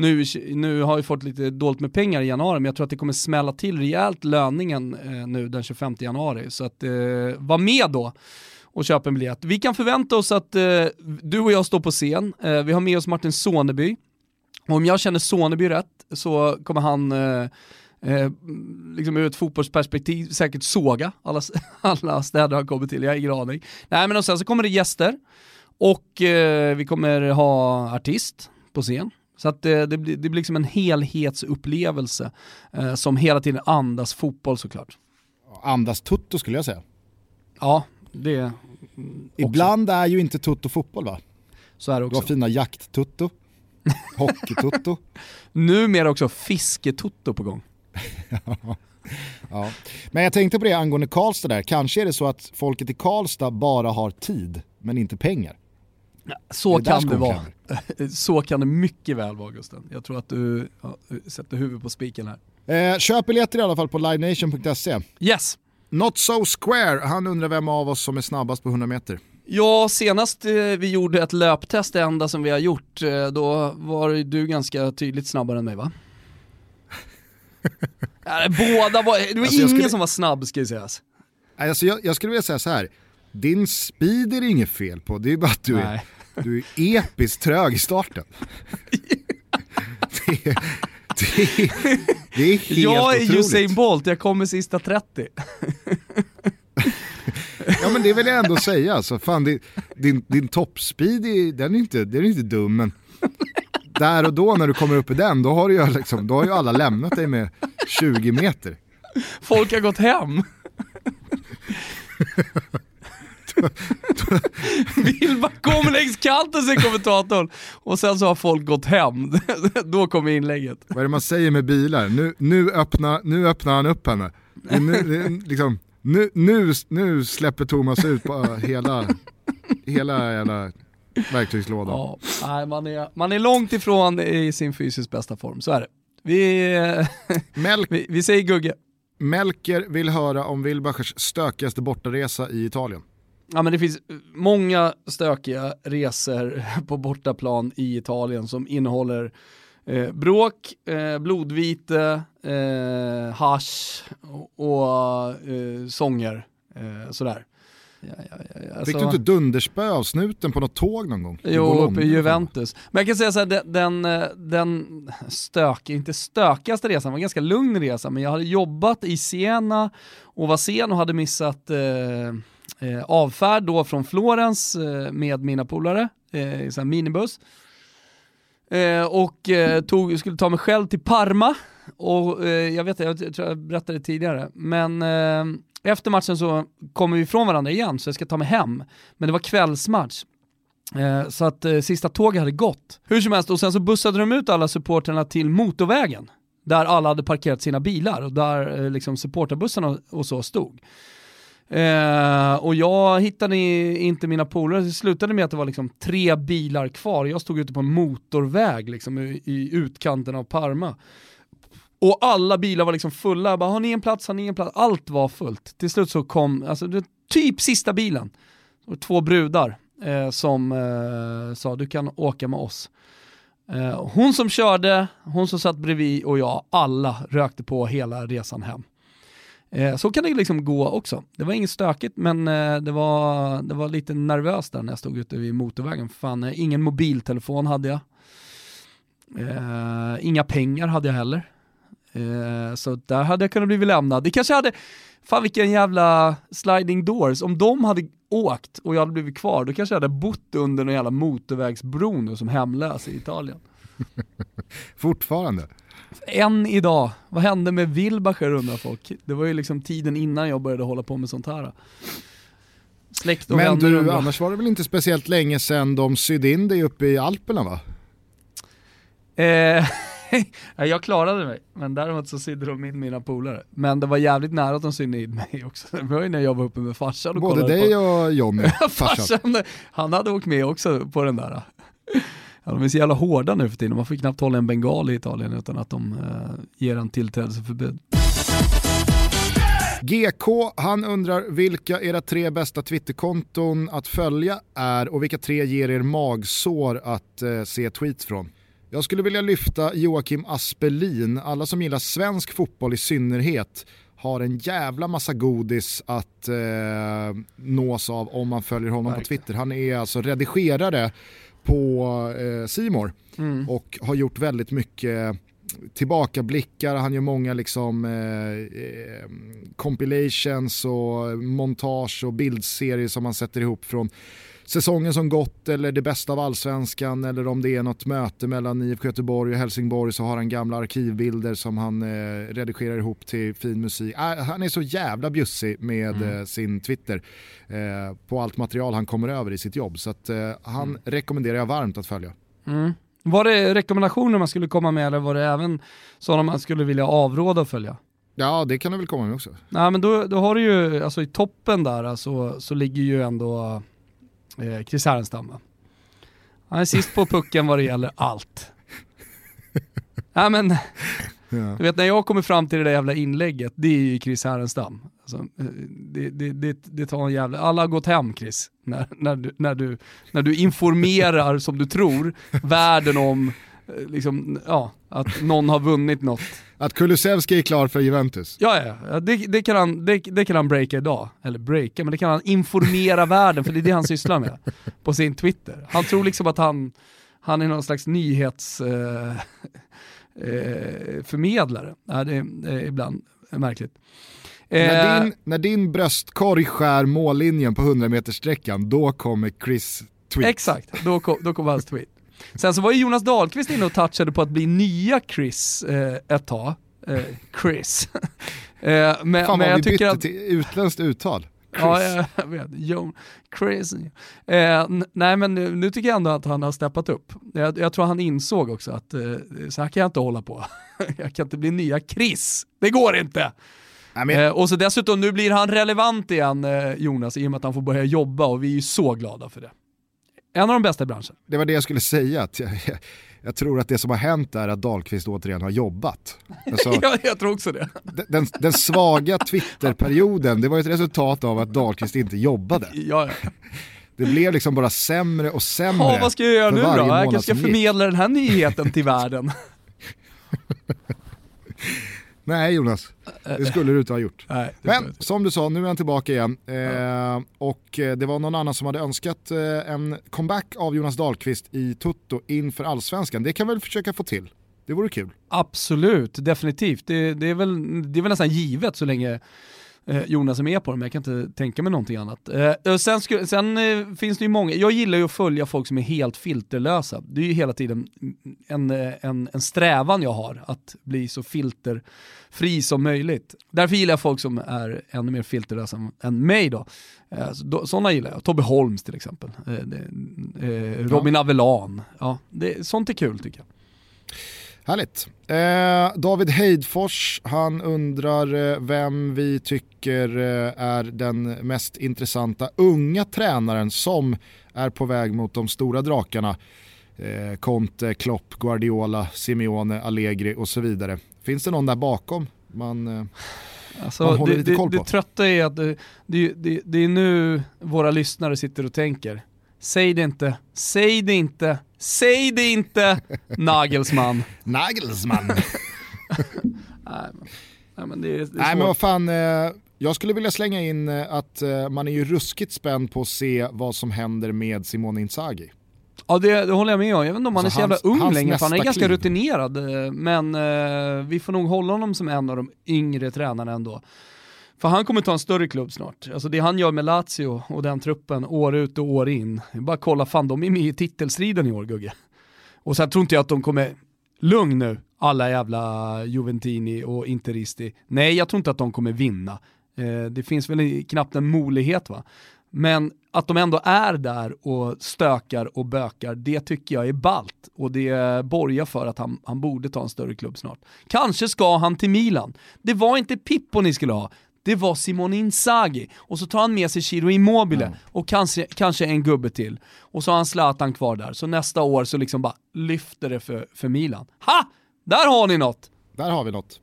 nu, nu har vi fått lite dåligt med pengar i januari, men jag tror att det kommer smälla till rejält löningen eh, nu den 25 januari. Så att eh, var med då och köp en biljett. Vi kan förvänta oss att eh, du och jag står på scen. Eh, vi har med oss Martin Soneby. Och om jag känner Soneby rätt så kommer han eh, eh, liksom ur ett fotbollsperspektiv säkert såga alla, alla städer han kommer till, jag har ingen aning. Nej men och sen så kommer det gäster och eh, vi kommer ha artist på scen. Så att det, det, blir, det blir liksom en helhetsupplevelse eh, som hela tiden andas fotboll såklart. Andas tutto skulle jag säga. Ja, det Ibland är ju inte tutto fotboll va? Så är det också. Du har fina jakt-tutto, hockey-tutto. Numera också fisketutto på gång. ja. Men jag tänkte på det angående Karlstad där, kanske är det så att folket i Karlstad bara har tid men inte pengar. Så det kan det vara. Så kan det mycket väl vara Gusten. Jag tror att du ja, sätter huvudet på spiken här. Eh, köp biljetter i alla fall på livenation.se. Yes. Not so square, han undrar vem av oss som är snabbast på 100 meter. Ja, senast eh, vi gjorde ett löptest, det enda som vi har gjort, eh, då var du ganska tydligt snabbare än mig va? båda var, det var alltså, ingen skulle... som var snabb ska sägas. Alltså, jag, jag skulle vilja säga så här. din speed är det inget fel på, det är bara att du Nej. är du är episkt trög i starten. det, är, det, är, det är helt Jag är otroligt. Usain Bolt, jag kommer sista 30. ja men det vill jag ändå säga, alltså, fan, det, din, din toppspeed är, den är inte, den är inte dum men där och då när du kommer upp i den, då har, du ju liksom, då har ju alla lämnat dig med 20 meter. Folk har gått hem. Vilma kom längs kanten säger kommentatorn. Och sen så har folk gått hem. Då kommer inlägget. Vad är det man säger med bilar? Nu, nu, öppnar, nu öppnar han upp henne. Nu, liksom, nu, nu, nu släpper Thomas ut på hela, hela jävla verktygslådan. Ja, man, är, man är långt ifrån i sin fysiskt bästa form, så är det. Vi, vi, vi säger Gugge. Melker vill höra om Wilbachers stökigaste bortaresa i Italien. Ja men det finns många stökiga resor på bortaplan i Italien som innehåller eh, bråk, eh, blodvite, eh, hash och, eh, sånger. Eh, sådär. Ja, ja, ja, alltså... Fick du inte dunderspö av snuten på något tåg någon gång? Jo, uppe i Juventus. Men jag kan säga så här, den, den, eh, den stök, inte stökigaste resan, var en ganska lugn resa, men jag hade jobbat i Siena och var sen och hade missat eh, eh, avfärd då från Florens eh, med mina polare eh, i en minibuss. Eh, och eh, tog, skulle ta mig själv till Parma. Och eh, jag vet jag, jag tror jag berättade det tidigare, men eh, efter matchen så kommer vi ifrån varandra igen så jag ska ta mig hem. Men det var kvällsmatch. Eh, så att eh, sista tåget hade gått. Hur som helst, och sen så bussade de ut alla supporterna till motorvägen. Där alla hade parkerat sina bilar och där eh, liksom supporterbussarna och så stod. Eh, och jag hittade inte mina polare, det slutade med att det var liksom tre bilar kvar. Jag stod ute på en motorväg liksom, i, i utkanten av Parma. Och alla bilar var liksom fulla, jag bara har ni en plats, har ni en plats? Allt var fullt. Till slut så kom, alltså det, typ sista bilen, två brudar eh, som eh, sa du kan åka med oss. Eh, hon som körde, hon som satt bredvid och jag, alla rökte på hela resan hem. Eh, så kan det liksom gå också. Det var inget stökigt men eh, det, var, det var lite nervöst där när jag stod ute vid motorvägen. Fan, eh, ingen mobiltelefon hade jag. Eh, inga pengar hade jag heller. Eh, så där hade jag kunnat bli lämnad. Det kanske hade, fan vilken jävla sliding doors, om de hade åkt och jag hade blivit kvar, då kanske jag hade bott under någon jävla motorvägsbro som hemlös i Italien. Fortfarande? Än idag. Vad hände med Wilbacher undrar folk. Det var ju liksom tiden innan jag började hålla på med sånt här. Släkt och Men vänner du, undrar. annars var det väl inte speciellt länge sedan de sydde in dig uppe i Alperna va? Eh, ja, jag klarade mig, men däremot så sydde de in mina polare. Men det var jävligt nära att de sydde in mig också. Det var ju när jag var uppe med farsan och Både kollade dig på... och Jonny, farsan. farsan, han hade åkt med också på den där. Ja, de är så jävla hårda nu för tiden, man får knappt hålla en bengal i Italien utan att de eh, ger en tillträdesförbud. GK, han undrar vilka era tre bästa Twitterkonton att följa är och vilka tre ger er magsår att eh, se tweets från. Jag skulle vilja lyfta Joakim Aspelin, alla som gillar svensk fotboll i synnerhet har en jävla massa godis att eh, nås av om man följer honom på Twitter. Han är alltså redigerare på eh, Simor Mm. och har gjort väldigt mycket tillbakablickar, han gör många liksom eh, eh, compilations och montage och bildserier som han sätter ihop från säsongen som gått eller det bästa av allsvenskan eller om det är något möte mellan IFK Göteborg och Helsingborg så har han gamla arkivbilder som han eh, redigerar ihop till fin musik. Äh, han är så jävla bjussig med Mm. eh, sin Twitter eh, på allt material han kommer över i sitt jobb så att, eh, han rekommenderar jag varmt att följa. Mm. Var det rekommendationer man skulle komma med eller var det även sådana man skulle vilja avråda att följa? Ja det kan du väl komma med också. Nej men då, då har du ju, alltså i toppen där alltså, så ligger ju ändå eh, Chris Härenstam? Han är sist på pucken vad det gäller allt. Nej men, Ja. du vet när jag kommer fram till det där jävla inlägget, det är ju Chris Härenstam. Alltså, eh, det, det, det, det tar en jävla, alla har gått hem Chris, när, när, du, när, du, när du informerar som du tror världen om eh, liksom, ja, att någon har vunnit något. Att Kulusevski är klar för Juventus. Ja, ja, ja det, det, kan han, det, det kan han breaka idag. Eller breaka, men det kan han informera världen, för det är det han sysslar med på sin Twitter. Han tror liksom att han, han är någon slags nyhets... Eh, eh. Ja, det är, ibland märkligt. När, Eh, din, när din bröstkorg skär mållinjen på 100 meters sträckan då kommer Chris tweet. Exakt, då kom, då kom hans tweet. Sen så var ju Jonas Dahlqvist inne och touchade på att bli nya Chris eh, ett tag. Eh, Chris. eh, men, Fan men vad jag vi tycker bytte att... till utländskt uttal. Chris. Ja, jag, vet. Jon, Chris. Eh, nej men nu, nu tycker jag ändå att han har steppat upp. Jag, jag tror han insåg också att eh, så här kan jag inte hålla på. jag kan inte bli nya Chris. Det går inte! Men, Eh, och så dessutom, nu blir han relevant igen eh, Jonas, i och med att han får börja jobba och vi är ju så glada för det. En av de bästa i branschen. det var det jag skulle säga. Att jag, jag, jag tror att det som har hänt är att Dahlqvist återigen har jobbat. Alltså, ja, jag tror också det. den, den svaga Twitterperioden, det var ett resultat av att Dahlqvist inte jobbade. Ja, ja. Det blev liksom bara sämre och sämre. Ja, vad ska jag göra nu då? Jag kanske ska förmedla den här nyheten till världen. Nej Jonas, det skulle du inte ha gjort. Nej, Men som du sa, nu är han tillbaka igen. Eh, och eh, det var någon annan som hade önskat eh, en comeback av Jonas Dahlqvist i Tutto inför allsvenskan. Det kan vi väl försöka få till. Det vore kul. Absolut, definitivt. Det, det, är väl, det är väl nästan givet så länge Jonas är med på det, men jag kan inte tänka mig någonting annat. Eh, sen sen eh, finns det ju många, jag gillar ju att följa folk som är helt filterlösa. Det är ju hela tiden en, en, en strävan jag har, att bli så filterfri som möjligt. Därför gillar jag folk som är ännu mer filterlösa än mig då. Eh, så, sådana gillar jag, Tobbe Holms till exempel. Eh, eh, Robin ja. Avelan. Ja, det, sånt är kul tycker jag. Härligt. Eh, David Heidfors, han undrar eh, vem vi tycker eh, är den mest intressanta unga tränaren som är på väg mot de stora drakarna. Eh, Conte, Klopp, Guardiola, Simeone, Allegri och så vidare. Finns det någon där bakom man, eh, alltså, man håller det, lite koll på? Det, det trötta är att det, det, det är nu våra lyssnare sitter och tänker. Säg det inte, säg det inte, säg det inte, Nagelsman. Nagelsman. nej, men, men det är, det är Nej men vad fan, eh, jag skulle vilja slänga in eh, att eh, man är ju ruskigt spänd på att se vad som händer med Simone Inzaghi. Ja det, det, håller jag med om, jag vet inte om han alltså är så jävla ung längre för han är ganska kliv. rutinerad. Men eh, vi får nog hålla honom som en av de yngre tränarna ändå. För han kommer ta en större klubb snart. Alltså det han gör med Lazio och den truppen år ut och år in. Bara kolla, fan de är med i titelstriden i år Gugge. Och sen tror inte jag att de kommer, lugn nu, alla jävla Juventini och Interisti. Nej, jag tror inte att de kommer vinna. Eh, det finns väl knappt en möjlighet va. Men att de ändå är där och stökar och bökar, det tycker jag är balt och det borgar för att han, han borde ta en större klubb snart. Kanske ska han till Milan. Det var inte Pippo ni skulle ha, det var Simone Inzaghi. Och så tar han med sig Chiro Immobile mm. och kanske, kanske en gubbe till. Och så har han Zlatan kvar där. Så nästa år så liksom bara lyfter det för, för Milan. Ha! Där har ni något! Där har vi något.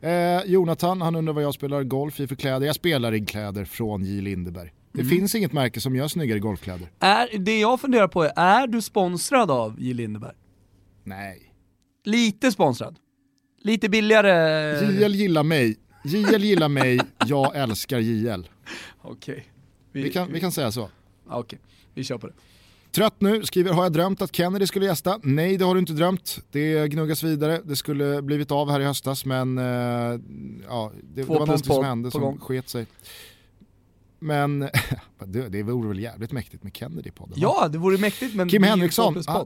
Eh, Jonathan, han undrar vad jag spelar golf i för kläder. Jag spelar i kläder från J. Lindeberg. Det mm. finns inget märke som gör snyggare golfkläder. Är, det jag funderar på är, är du sponsrad av J. Lindeberg? Nej. Lite sponsrad? Lite billigare? JL gillar mig, JL gillar mig, jag älskar JL. Okej. Okay. Vi, vi, kan, vi kan säga så. Okej, okay. vi kör på det. Trött nu, skriver har jag drömt att Kennedy skulle gästa? Nej det har du inte drömt. Det gnuggas vidare, det skulle blivit av här i höstas men uh, ja, det, det var något som hände som gång. sket sig. Men det, det vore väl jävligt mäktigt med Kennedy på podden? Ja det vore mäktigt men Kim Henriksson. Ah,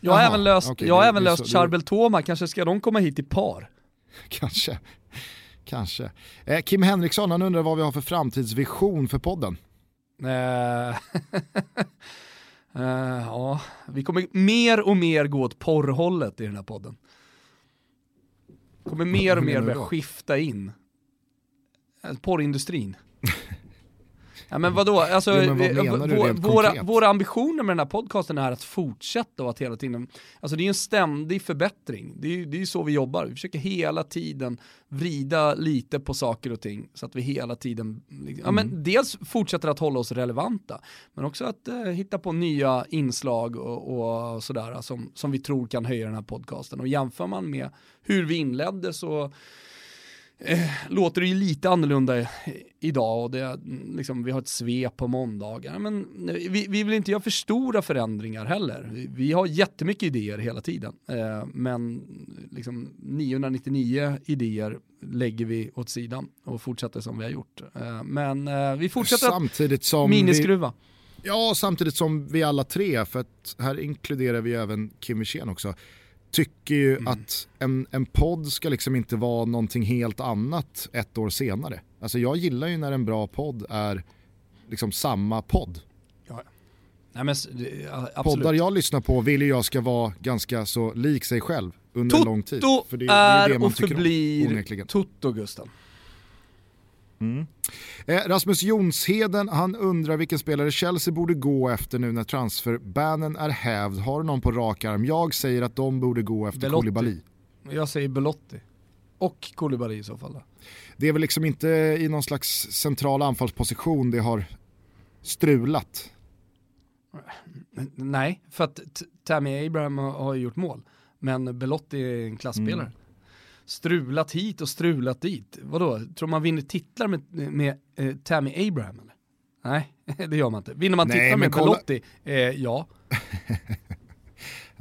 jag har Aha, även löst, okay, jag har även löst Charbel Toma, kanske ska de komma hit i par? Kanske. Kanske. Eh, Kim Henriksson han undrar vad vi har för framtidsvision för podden. Uh, uh, ja, vi kommer mer och mer gå åt porrhållet i den här podden. Kommer mer och mer börja skifta in. Porrindustrin. Ja men vadå, alltså, jo, men vad vår, våra, våra ambitioner med den här podcasten är att fortsätta och att hela tiden, alltså det är en ständig förbättring. Det är ju så vi jobbar, vi försöker hela tiden vrida lite på saker och ting så att vi hela tiden, liksom, ja men mm. dels fortsätter att hålla oss relevanta, men också att uh, hitta på nya inslag och, och sådär som, som vi tror kan höja den här podcasten. Och jämför man med hur vi inledde så eh, låter det ju lite annorlunda idag och det, liksom, vi har ett svep på måndagar. Men vi, vi vill inte göra för stora förändringar heller. Vi, vi har jättemycket idéer hela tiden. Eh, men liksom 999 idéer lägger vi åt sidan och fortsätter som vi har gjort. Eh, men eh, vi fortsätter samtidigt som miniskruva. Vi, ja, samtidigt som vi alla tre, för att här inkluderar vi även Kim Wirsén också, tycker ju mm. att en, en podd ska liksom inte vara någonting helt annat ett år senare. Alltså jag gillar ju när en bra podd är liksom samma podd. Ja. Nej, men, Poddar jag lyssnar på vill jag ska vara ganska så lik sig själv under Toto en lång tid. Det, är, är och förblir Toto Gusten. Mm. Eh, Rasmus Jonsheden han undrar vilken spelare Chelsea borde gå efter nu när transferbanen är hävd. Har du någon på rak arm? Jag säger att de borde gå efter Belotti. Koulibaly. Jag säger Belotti. Och Koulibaly i så fall. Då. Det är väl liksom inte i någon slags central anfallsposition det har strulat. Nej, för att Tammy Abraham har gjort mål. Men Belotti är en klassspelare. Mm strulat hit och strulat dit. Vadå, tror man vinner titlar med, med eh, Tammy Abraham eller? Nej, det gör man inte. Vinner man Nej, titlar med kolla... Belotti? Eh, ja.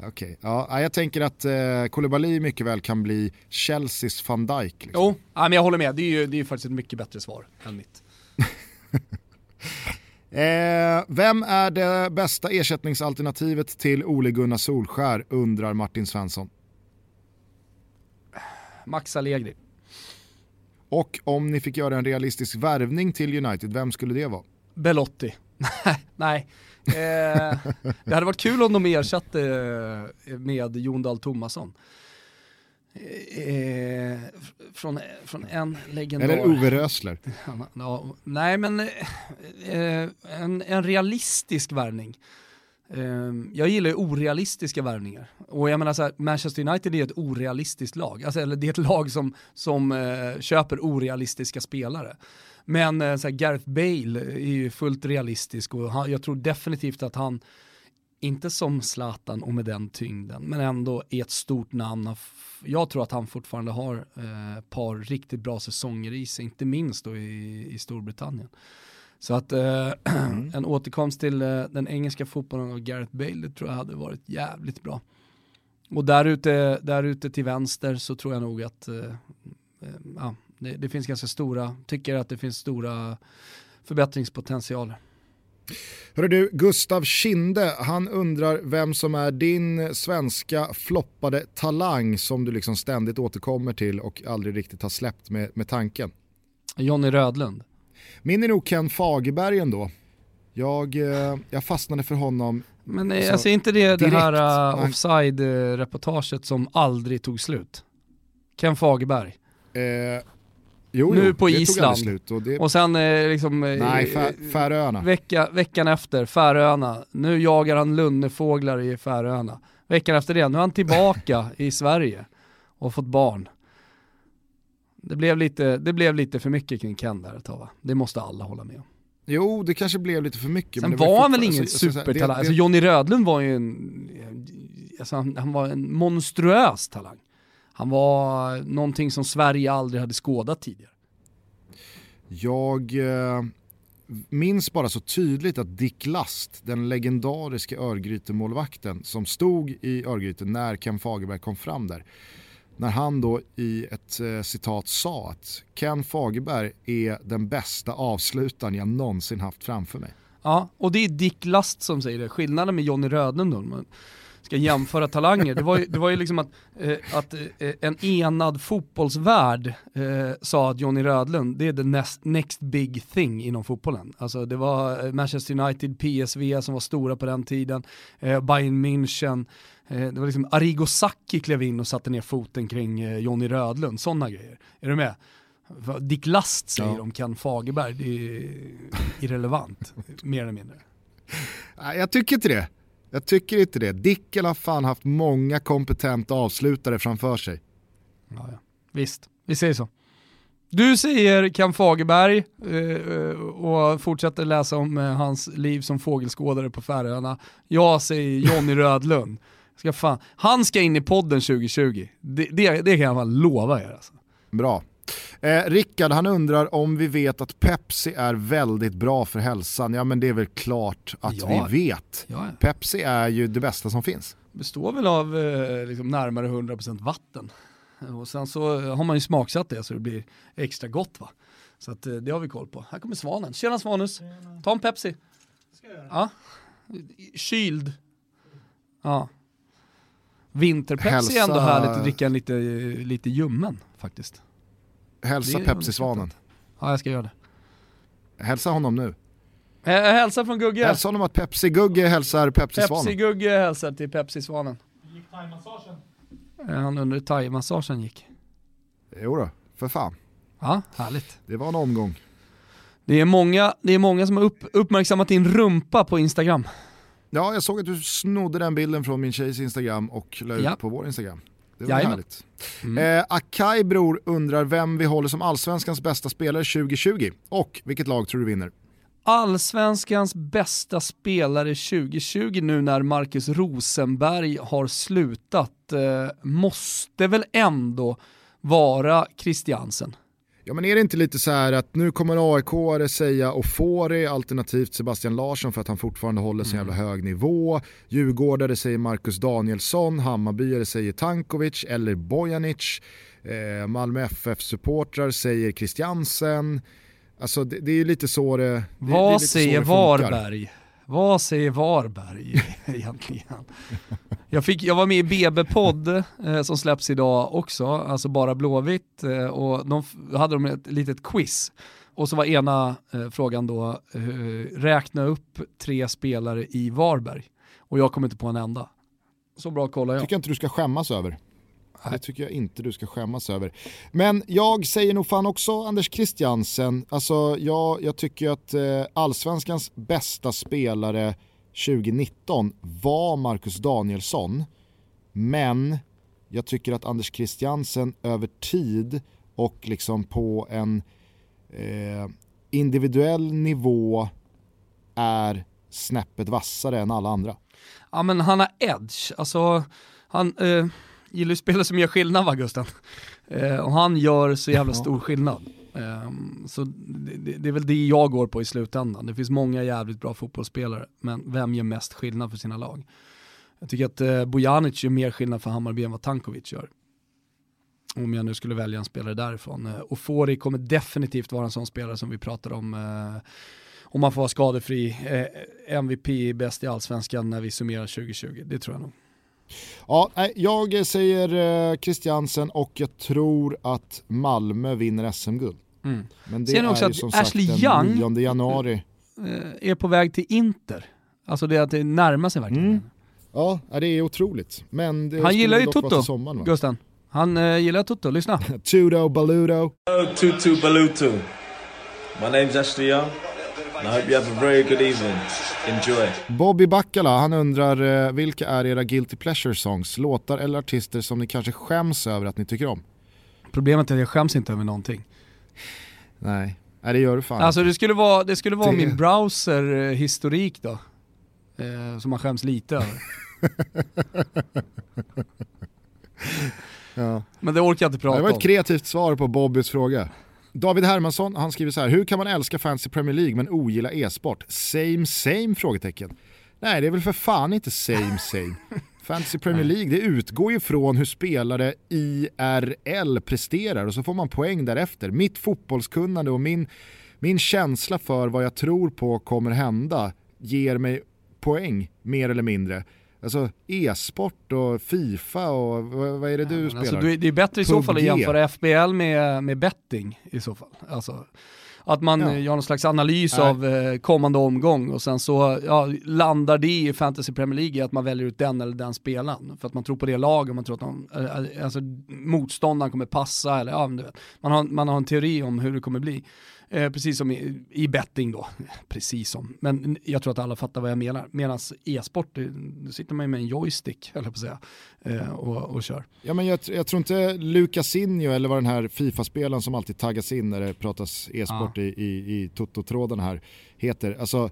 Okej, okay. ja, jag tänker att eh, Koulibaly mycket väl kan bli Chelseas van Dijk. Liksom. Jo, ja, men jag håller med. Det är ju det är faktiskt ett mycket bättre svar än mitt. eh, vem är det bästa ersättningsalternativet till Ole Gunnar Solskär undrar Martin Svensson. Max Allegri. Och om ni fick göra en realistisk värvning till United, vem skulle det vara? Belotti. Nej, eh, det hade varit kul om de ersatte eh, med Jon Dahl Tomasson. Eh, från, från en legendar. Eller Ove Rösler. Nej men eh, en, en realistisk värvning. Ehm, jag gillar ju orealistiska värvningar. Och jag menar så här, Manchester United är ett orealistiskt lag. Alltså, eller det är ett lag som, som eh, köper orealistiska spelare. Men uh, så här, Gareth Bale är ju fullt realistisk och han, jag tror definitivt att han, inte som Zlatan och med den tyngden, men ändå är ett stort namn. Jag tror att han fortfarande har ett par riktigt bra säsonger i sig, inte minst då i, i Storbritannien. Så att eh, mm. en återkomst till eh, den engelska fotbollen och Gareth Bale tror jag hade varit jävligt bra. Och där ute, där ute till vänster så tror jag nog att eh, eh, ja, det, det, finns ganska stora, tycker att det finns stora förbättringspotentialer. Hörru du, Gustav Kinde, han undrar vem som är din svenska floppade talang som du liksom ständigt återkommer till och aldrig riktigt har släppt med, med tanken. Jonny Rödlund. Min är nog Ken Fagerberg ändå. Jag, eh, jag fastnade för honom. Men alltså, alltså inte det direkt. det här uh, offside-reportaget som aldrig tog slut? Ken Fagerberg. Eh, jo, nu jo, på Island. Och, det... och sen eh, liksom, eh, Nej, Färöarna. Vecka, veckan efter, Färöarna. Nu jagar han lunnefåglar i Färöarna. Veckan efter det, nu är han tillbaka i Sverige och fått barn. Det blev lite, det blev lite för mycket kring Ken där ett tag va? Det måste alla hålla med om. Jo, det kanske blev lite för mycket. Sen men var, var han väl ingen alltså, supertalang? Alltså Johnny Rödlund var ju en, alltså han, han, var en monstruös talang. Han var någonting som Sverige aldrig hade skådat tidigare. Jag eh, minns bara så tydligt att Dick Last, den legendariska Örgryte-målvakten som stod i Örgryte när Ken Fagerberg kom fram där, när han då i ett eh, citat sa att Ken Fagerberg är den bästa avslutaren jag någonsin haft framför mig. Ja, och det är Dick Last som säger det. Skillnaden med Johnny Rödlund då, man ska jämföra talanger, det var ju, det var ju liksom att, eh, att eh, en enad fotbollsvärld eh, sa att Johnny Rödlund, det är the next, next big thing inom fotbollen. Alltså det var eh, Manchester United, PSV som var stora på den tiden, eh, Bayern München, det var liksom Arrigo Sacchi klev in och satte ner foten kring eh, Jonny Rödlund, sådana grejer. Är du med? Dick Last säger ja. om Ken Fagerberg, det är irrelevant, mer eller mindre. Jag tycker inte det. Jag tycker inte det. Dickel har fan haft många kompetenta avslutare framför sig. Ja, ja. Visst, vi säger så. Du säger Ken Fagerberg eh, och fortsätter läsa om hans liv som fågelskådare på Färöarna. Jag säger Jonny Rödlund. Ska fan, han ska in i podden 2020. Det, det, det kan jag fan lova er. Alltså. Bra. Eh, Rickard han undrar om vi vet att Pepsi är väldigt bra för hälsan. Ja men det är väl klart att ja. vi vet. Ja, ja. Pepsi är ju det bästa som finns. Består väl av eh, liksom närmare 100% vatten. Och sen så har man ju smaksatt det så det blir extra gott va. Så att, eh, det har vi koll på. Här kommer Svanen. Tjena Svanus, ta en Pepsi. Ska jag göra. Ja. Kyld. Ja. Vinterpepsi är ändå härligt att dricka en lite, lite ljummen faktiskt. Hälsa Pepsi-svanen. Ja, jag ska göra det. Hälsa honom nu. hälsa från Gugge. Hälsa honom att Pepsi-Gugge hälsar Pepsi-svanen. Pepsi-Gugge hälsar till Pepsi-svanen. gick thaimassagen? Han undrar hur thaimassagen gick. Jo då, för fan. Ja, härligt. Det var en omgång. Det är många, det är många som har upp, uppmärksammat din rumpa på Instagram. Ja, jag såg att du snodde den bilden från min tjejs Instagram och la ut ja. på vår Instagram. Det var Jajamän. härligt. Mm. Eh, Akai bror undrar vem vi håller som allsvenskans bästa spelare 2020 och vilket lag tror du vinner? Allsvenskans bästa spelare 2020 nu när Marcus Rosenberg har slutat eh, måste väl ändå vara Christiansen? Ja men är det inte lite så här att nu kommer AIK säga Ofori alternativt Sebastian Larsson för att han fortfarande håller sin mm. jävla hög nivå. Djurgårdare säger Marcus Danielsson, Hammarbyare säger Tankovic eller Bojanic. Eh, Malmö FF-supportrar säger Christiansen. Alltså det, det är ju lite så det Vad det, det säger Varberg? Vad säger Varberg egentligen? Jag, fick, jag var med i BB-podd eh, som släpps idag också, alltså bara Blåvitt, eh, och de hade de ett litet quiz. Och så var ena eh, frågan då, eh, räkna upp tre spelare i Varberg. Och jag kom inte på en enda. Så bra kollar jag. tycker jag inte du ska skämmas över. Det tycker jag inte du ska skämmas över. Men jag säger nog fan också Anders Christiansen. Alltså jag, jag tycker att eh, allsvenskans bästa spelare 2019 var Marcus Danielsson. Men jag tycker att Anders Christiansen över tid och liksom på en eh, individuell nivå är snäppet vassare än alla andra. Ja men han har edge, alltså han, eh, gillar ju spelare som gör skillnad va Gusten? Eh, och han gör så jävla stor skillnad. Eh, så det, det, är väl det jag går på i slutändan. Det finns många jävligt bra fotbollsspelare, men vem gör mest skillnad för sina lag? Jag tycker att eh, Bojanic gör mer skillnad för Hammarby än vad Tankovic gör. Om jag nu skulle välja en spelare därifrån. Eh, och Fori kommer definitivt vara en sån spelare som vi pratade om eh, om man får vara skadefri, eh, MVP bäst i allsvenskan när vi summerar 2020. Det tror jag nog. Ja, jag säger Christiansen och jag tror att Malmö vinner SM-guld. Mm. Men det Ser ni också är att som Ashley sagt Young den 9 januari. Eh, är på väg till Inter. Alltså det att det närmar sig verkligen. Mm. Ja, det är otroligt. Men det Han gillar ju Toto, sommaren, Gusten. Han uh, gillar Toto, lyssna. Tudo Baludo. Tutu Baluto. My name's Ashley Young. I hope you have a very good evening. Enjoy. Bobby Baccala, han undrar eh, vilka är era guilty pleasure songs? Låtar eller artister som ni kanske skäms över att ni tycker om? Problemet är att jag skäms inte över någonting. Nej, Nej det gör du fan Alltså det skulle vara, det skulle vara det... min browser-historik då. Eh, som man skäms lite över. ja. Men det orkar jag inte prata om. Det var ett kreativt svar på Bobbys fråga. David Hermansson, han skriver så här, hur kan man älska Fantasy Premier League men ogilla e-sport? Same same? frågetecken. Nej, det är väl för fan inte same same. Fantasy Premier League, det utgår ju från hur spelare IRL presterar och så får man poäng därefter. Mitt fotbollskunnande och min, min känsla för vad jag tror på kommer hända ger mig poäng, mer eller mindre. Alltså e-sport och Fifa och vad, är det du ja, spelar? Alltså, det är bättre i så fall att jämföra FBL med, med betting i så fall. Alltså, att man ja. gör någon slags analys Nej. av eh, kommande omgång och sen så ja, landar det i Fantasy Premier League att man väljer ut den eller den spelaren. För att man tror på det laget och man tror att de, eh, alltså, motståndaren kommer passa. Eller, ja, man, har, man har en teori om hur det kommer bli. Eh, precis som i, i, betting då, precis som. Men jag tror att alla fattar vad jag menar. Medan e-sport, då sitter man ju med en joystick, eller på att säga, eh, och, och kör. Ja, men jag, jag tror inte Lucasinho eller vad den här Fifa-spelaren som alltid taggas in när det pratas e-sport ja. i, i, i Toto-trådarna här heter. Alltså,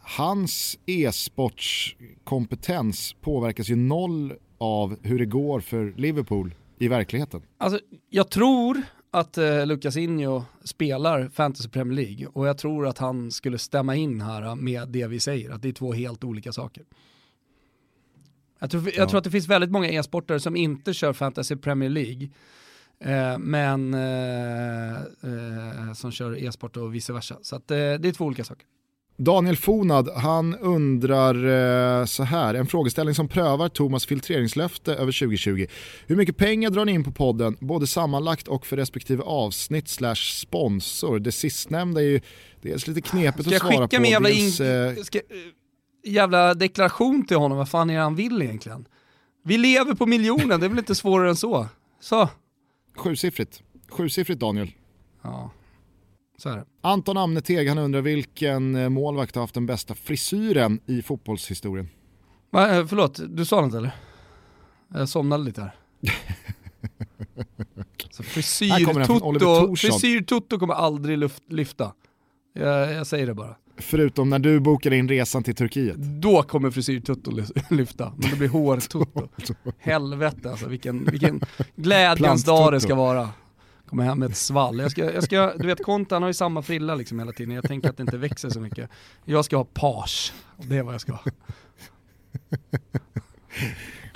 hans e-sportskompetens påverkas ju noll av hur det går för Liverpool i verkligheten. Alltså, jag tror att eh, Lucas Inho spelar Fantasy Premier League och jag tror att han skulle stämma in här med det vi säger, att det är två helt olika saker. Jag tror, jag ja. tror att det finns väldigt många e-sportare som inte kör Fantasy Premier League, eh, men eh, eh, som kör e-sport och vice versa. Så att, eh, det är två olika saker. Daniel Fonad, han undrar eh, så här, en frågeställning som prövar Thomas filtreringslöfte över 2020. Hur mycket pengar drar ni in på podden, både sammanlagt och för respektive avsnitt slash sponsor? Det sistnämnda är ju dels lite knepigt att svara på. Ska jag skicka med dels, jävla, in, ska, eh, jävla deklaration till honom, vad fan är det han vill egentligen? Vi lever på miljonen, det är väl inte svårare än så. Så. Sjusiffrigt. Sjusiffrigt Daniel. Ja. Anton Amneteg han undrar vilken eh, målvakt har haft den bästa frisyren i fotbollshistorien? Va, eh, förlåt, du sa något eller? Jag somnade lite här. Så frisyr-Toto frisyr kommer aldrig luft, lyfta. Jag, jag, säger det bara. Förutom när du bokar in resan till Turkiet. Då kommer frisyr-Toto lyfta, men det blir hår-Toto. Helvete alltså, vilken, vilken glädjens dag det ska vara Kommer hem med ett svall. Jag ska, jag ska, du vet Kontan har ju samma frilla liksom hela tiden, jag tänker att det inte växer så mycket. Jag ska ha page, det är vad jag ska ha.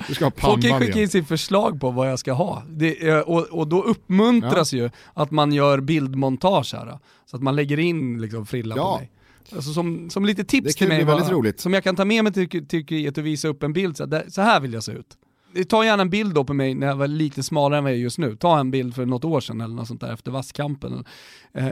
Du ska ha Folk kan skicka in sin förslag på vad jag ska ha. Det, eh, och, och då uppmuntras ju att man gör bildmontage här. Så att man lägger in liksom frillan Ja. på mig. Alltså som, som lite tips Det till mig. vad- roligt. Som jag kan ta med mig till till Turkiet och visa upp en bild. Så, här, där, så här vill jag se ut. Ta gärna en bild då på mig när jag var lite smalare än vad jag är just nu. Ta en bild för något år sedan eller något sånt där efter vasskampen. Eh,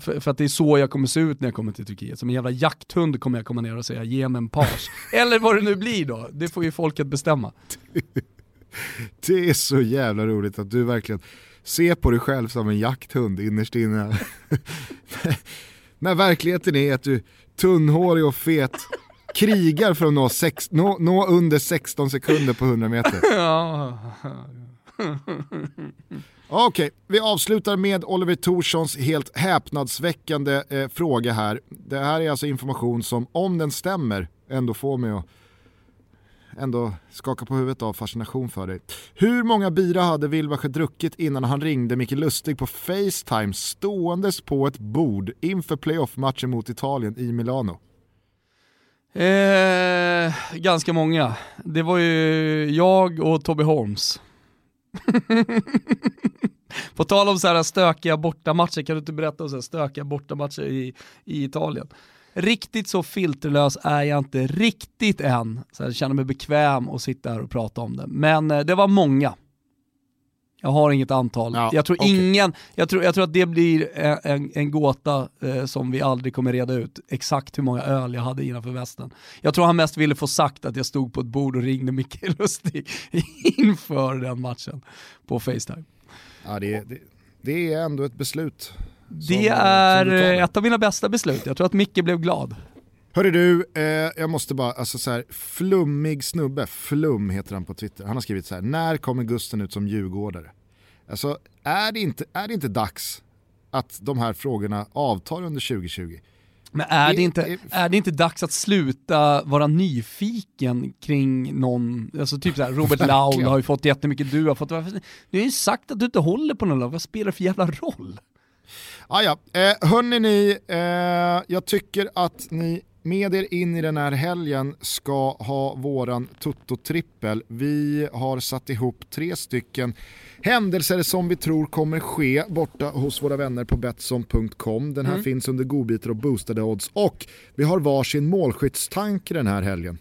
för, för att det är så jag kommer se ut när jag kommer till Turkiet. Som en jävla jakthund kommer jag komma ner och säga ge mig en page. eller vad det nu blir då. Det får ju folket bestämma. Det är så jävla roligt att du verkligen ser på dig själv som en jakthund innerst inne. När verkligheten är att du tunnhårig och fet krigar för att nå, sex, nå, nå under 16 sekunder på 100 meter. Ja. Okej, vi avslutar med Oliver Torssons helt häpnadsväckande eh, fråga här. Det här är alltså information som, om den stämmer, ändå får mig att ändå skaka på huvudet av fascination för dig. Hur många bira hade Wilbacher druckit innan han ringde Micke Lustig på Facetime ståendes på ett bord inför playoff-matchen mot Italien i Milano? Eh, ganska många. Det var ju jag och Tobbe Holmes. På tal om så här stökiga bortamatcher, kan du inte berätta om så här stökiga bortamatcher i, i Italien? Riktigt så filterlös är jag inte riktigt än, så jag känner mig bekväm att sitta här och prata om det. Men eh, det var många. Jag har inget antal. Ja, jag, tror okej. ingen, jag, tror, jag tror att det blir en, en, en gåta eh, som vi aldrig kommer reda ut, exakt hur många öl jag hade innanför västen. Jag tror han mest ville få sagt att jag stod på ett bord och ringde Micke Lustig inför den matchen på Facetime. Ja, det, det, det är ändå ett beslut. som- Det som är eh, ett av mina bästa beslut. Jag tror att Micke blev glad. Hörru du, eh, jag måste bara, alltså så här, flummig snubbe, Flum heter han på Twitter, han har skrivit så här: när kommer Gusten ut som djurgårdare? Alltså, är det inte, är det inte dags att de här frågorna avtar under 2020? Men är det, inte, är det inte dags att sluta vara nyfiken kring någon, alltså typ såhär Robert Laul har ju fått jättemycket, du har fått, du har ju sagt att du inte håller på någon vad spelar det för jävla roll? Ah, ja. eh, hörni ni, eh, jag tycker att ni med er in i den här helgen ska ha våran Toto-trippel. Vi har satt ihop tre stycken händelser som vi tror kommer ske borta hos våra vänner på Betsson.com. Den här Mm. finns under godbitar och boostade odds och vi har varsin målskyttstanke den här helgen.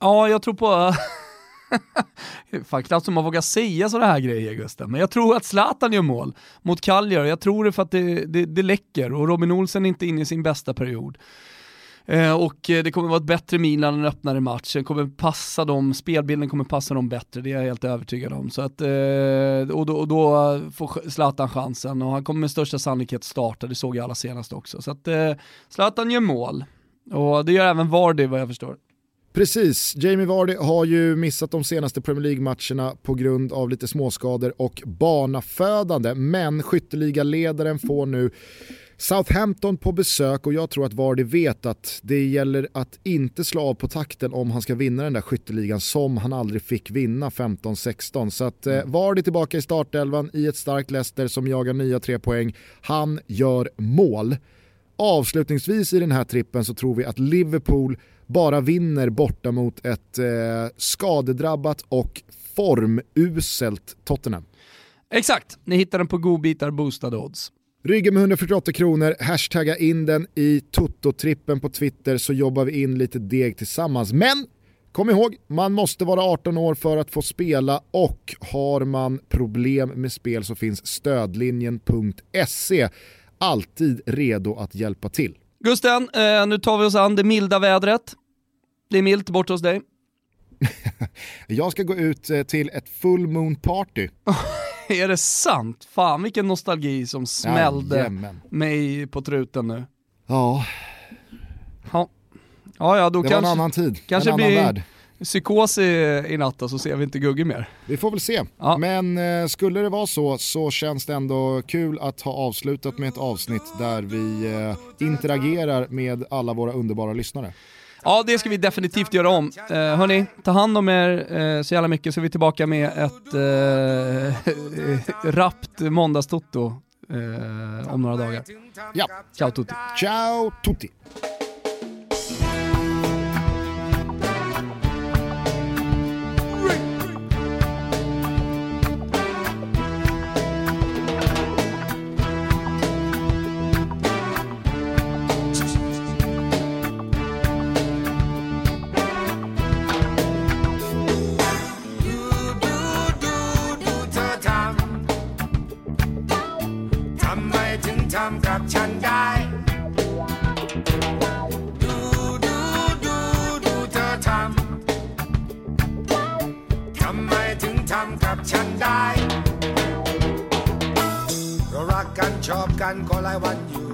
Ja, jag tror på... Fan, knappt som man vågar säga sådana här grejer Gusten, men jag tror att Zlatan gör mål mot Kaljar. Jag tror det för att det, det, det läcker och Robin Olsen är inte inne i sin bästa period. Eh, och eh, det kommer vara ett bättre Milan, en öppnare match. Den kommer passa dem, spelbilden kommer passa dem bättre, det är jag helt övertygad om. Så att, eh, och, då, och då får Zlatan chansen och han kommer med största sannolikhet starta, det såg jag alla senast också. Så att eh, Zlatan gör mål. Och det gör även Vardy vad jag förstår. Precis, Jamie Vardy har ju missat de senaste Premier League-matcherna på grund av lite småskador och barnafödande. Men skytteligaledaren får nu Southampton på besök och jag tror att Vardy vet att det gäller att inte slå av på takten om han ska vinna den där skytteligan som han aldrig fick vinna 15-16. Så att eh, Vardy tillbaka i startelvan i ett starkt Leicester som jagar nya tre poäng. Han gör mål. Avslutningsvis i den här trippen så tror vi att Liverpool bara vinner borta mot ett eh, skadedrabbat och formuselt Tottenham. Exakt, ni hittar den på godbitar boostade odds. Ryggen med 148 kronor, hashtagga in den i Toto-trippen på Twitter så jobbar vi in lite deg tillsammans. Men kom ihåg, man måste vara 18 år för att få spela och har man problem med spel så finns stödlinjen.se alltid redo att hjälpa till. Gusten, eh, nu tar vi oss an det milda vädret. Det är milt bort hos dig. Jag ska gå ut eh, till ett full moon party. är det sant? Fan vilken nostalgi som smällde Jajamän. mig på truten nu. Ja, Ja, ja, ja då det var en kanske, annan tid, kanske en annan blir värld. psykos i, i natt och så ser vi inte Gugge mer. Vi får väl se. Ja. Men eh, skulle det vara så så känns det ändå kul att ha avslutat med ett avsnitt där vi eh, interagerar med alla våra underbara lyssnare. Ja, det ska vi definitivt göra om. Eh, hörni, ta hand om er eh, så jävla mycket så är vi tillbaka med ett eh, rappt måndagstotto eh, om några dagar. Ja. Ciao tutti. Ciao tutti. ำกับฉันได้ ดูดูดูดูเธทำ ทำไมถึงทำกับฉันได้ เรารักกันชอบกันก็หลายวันอยู่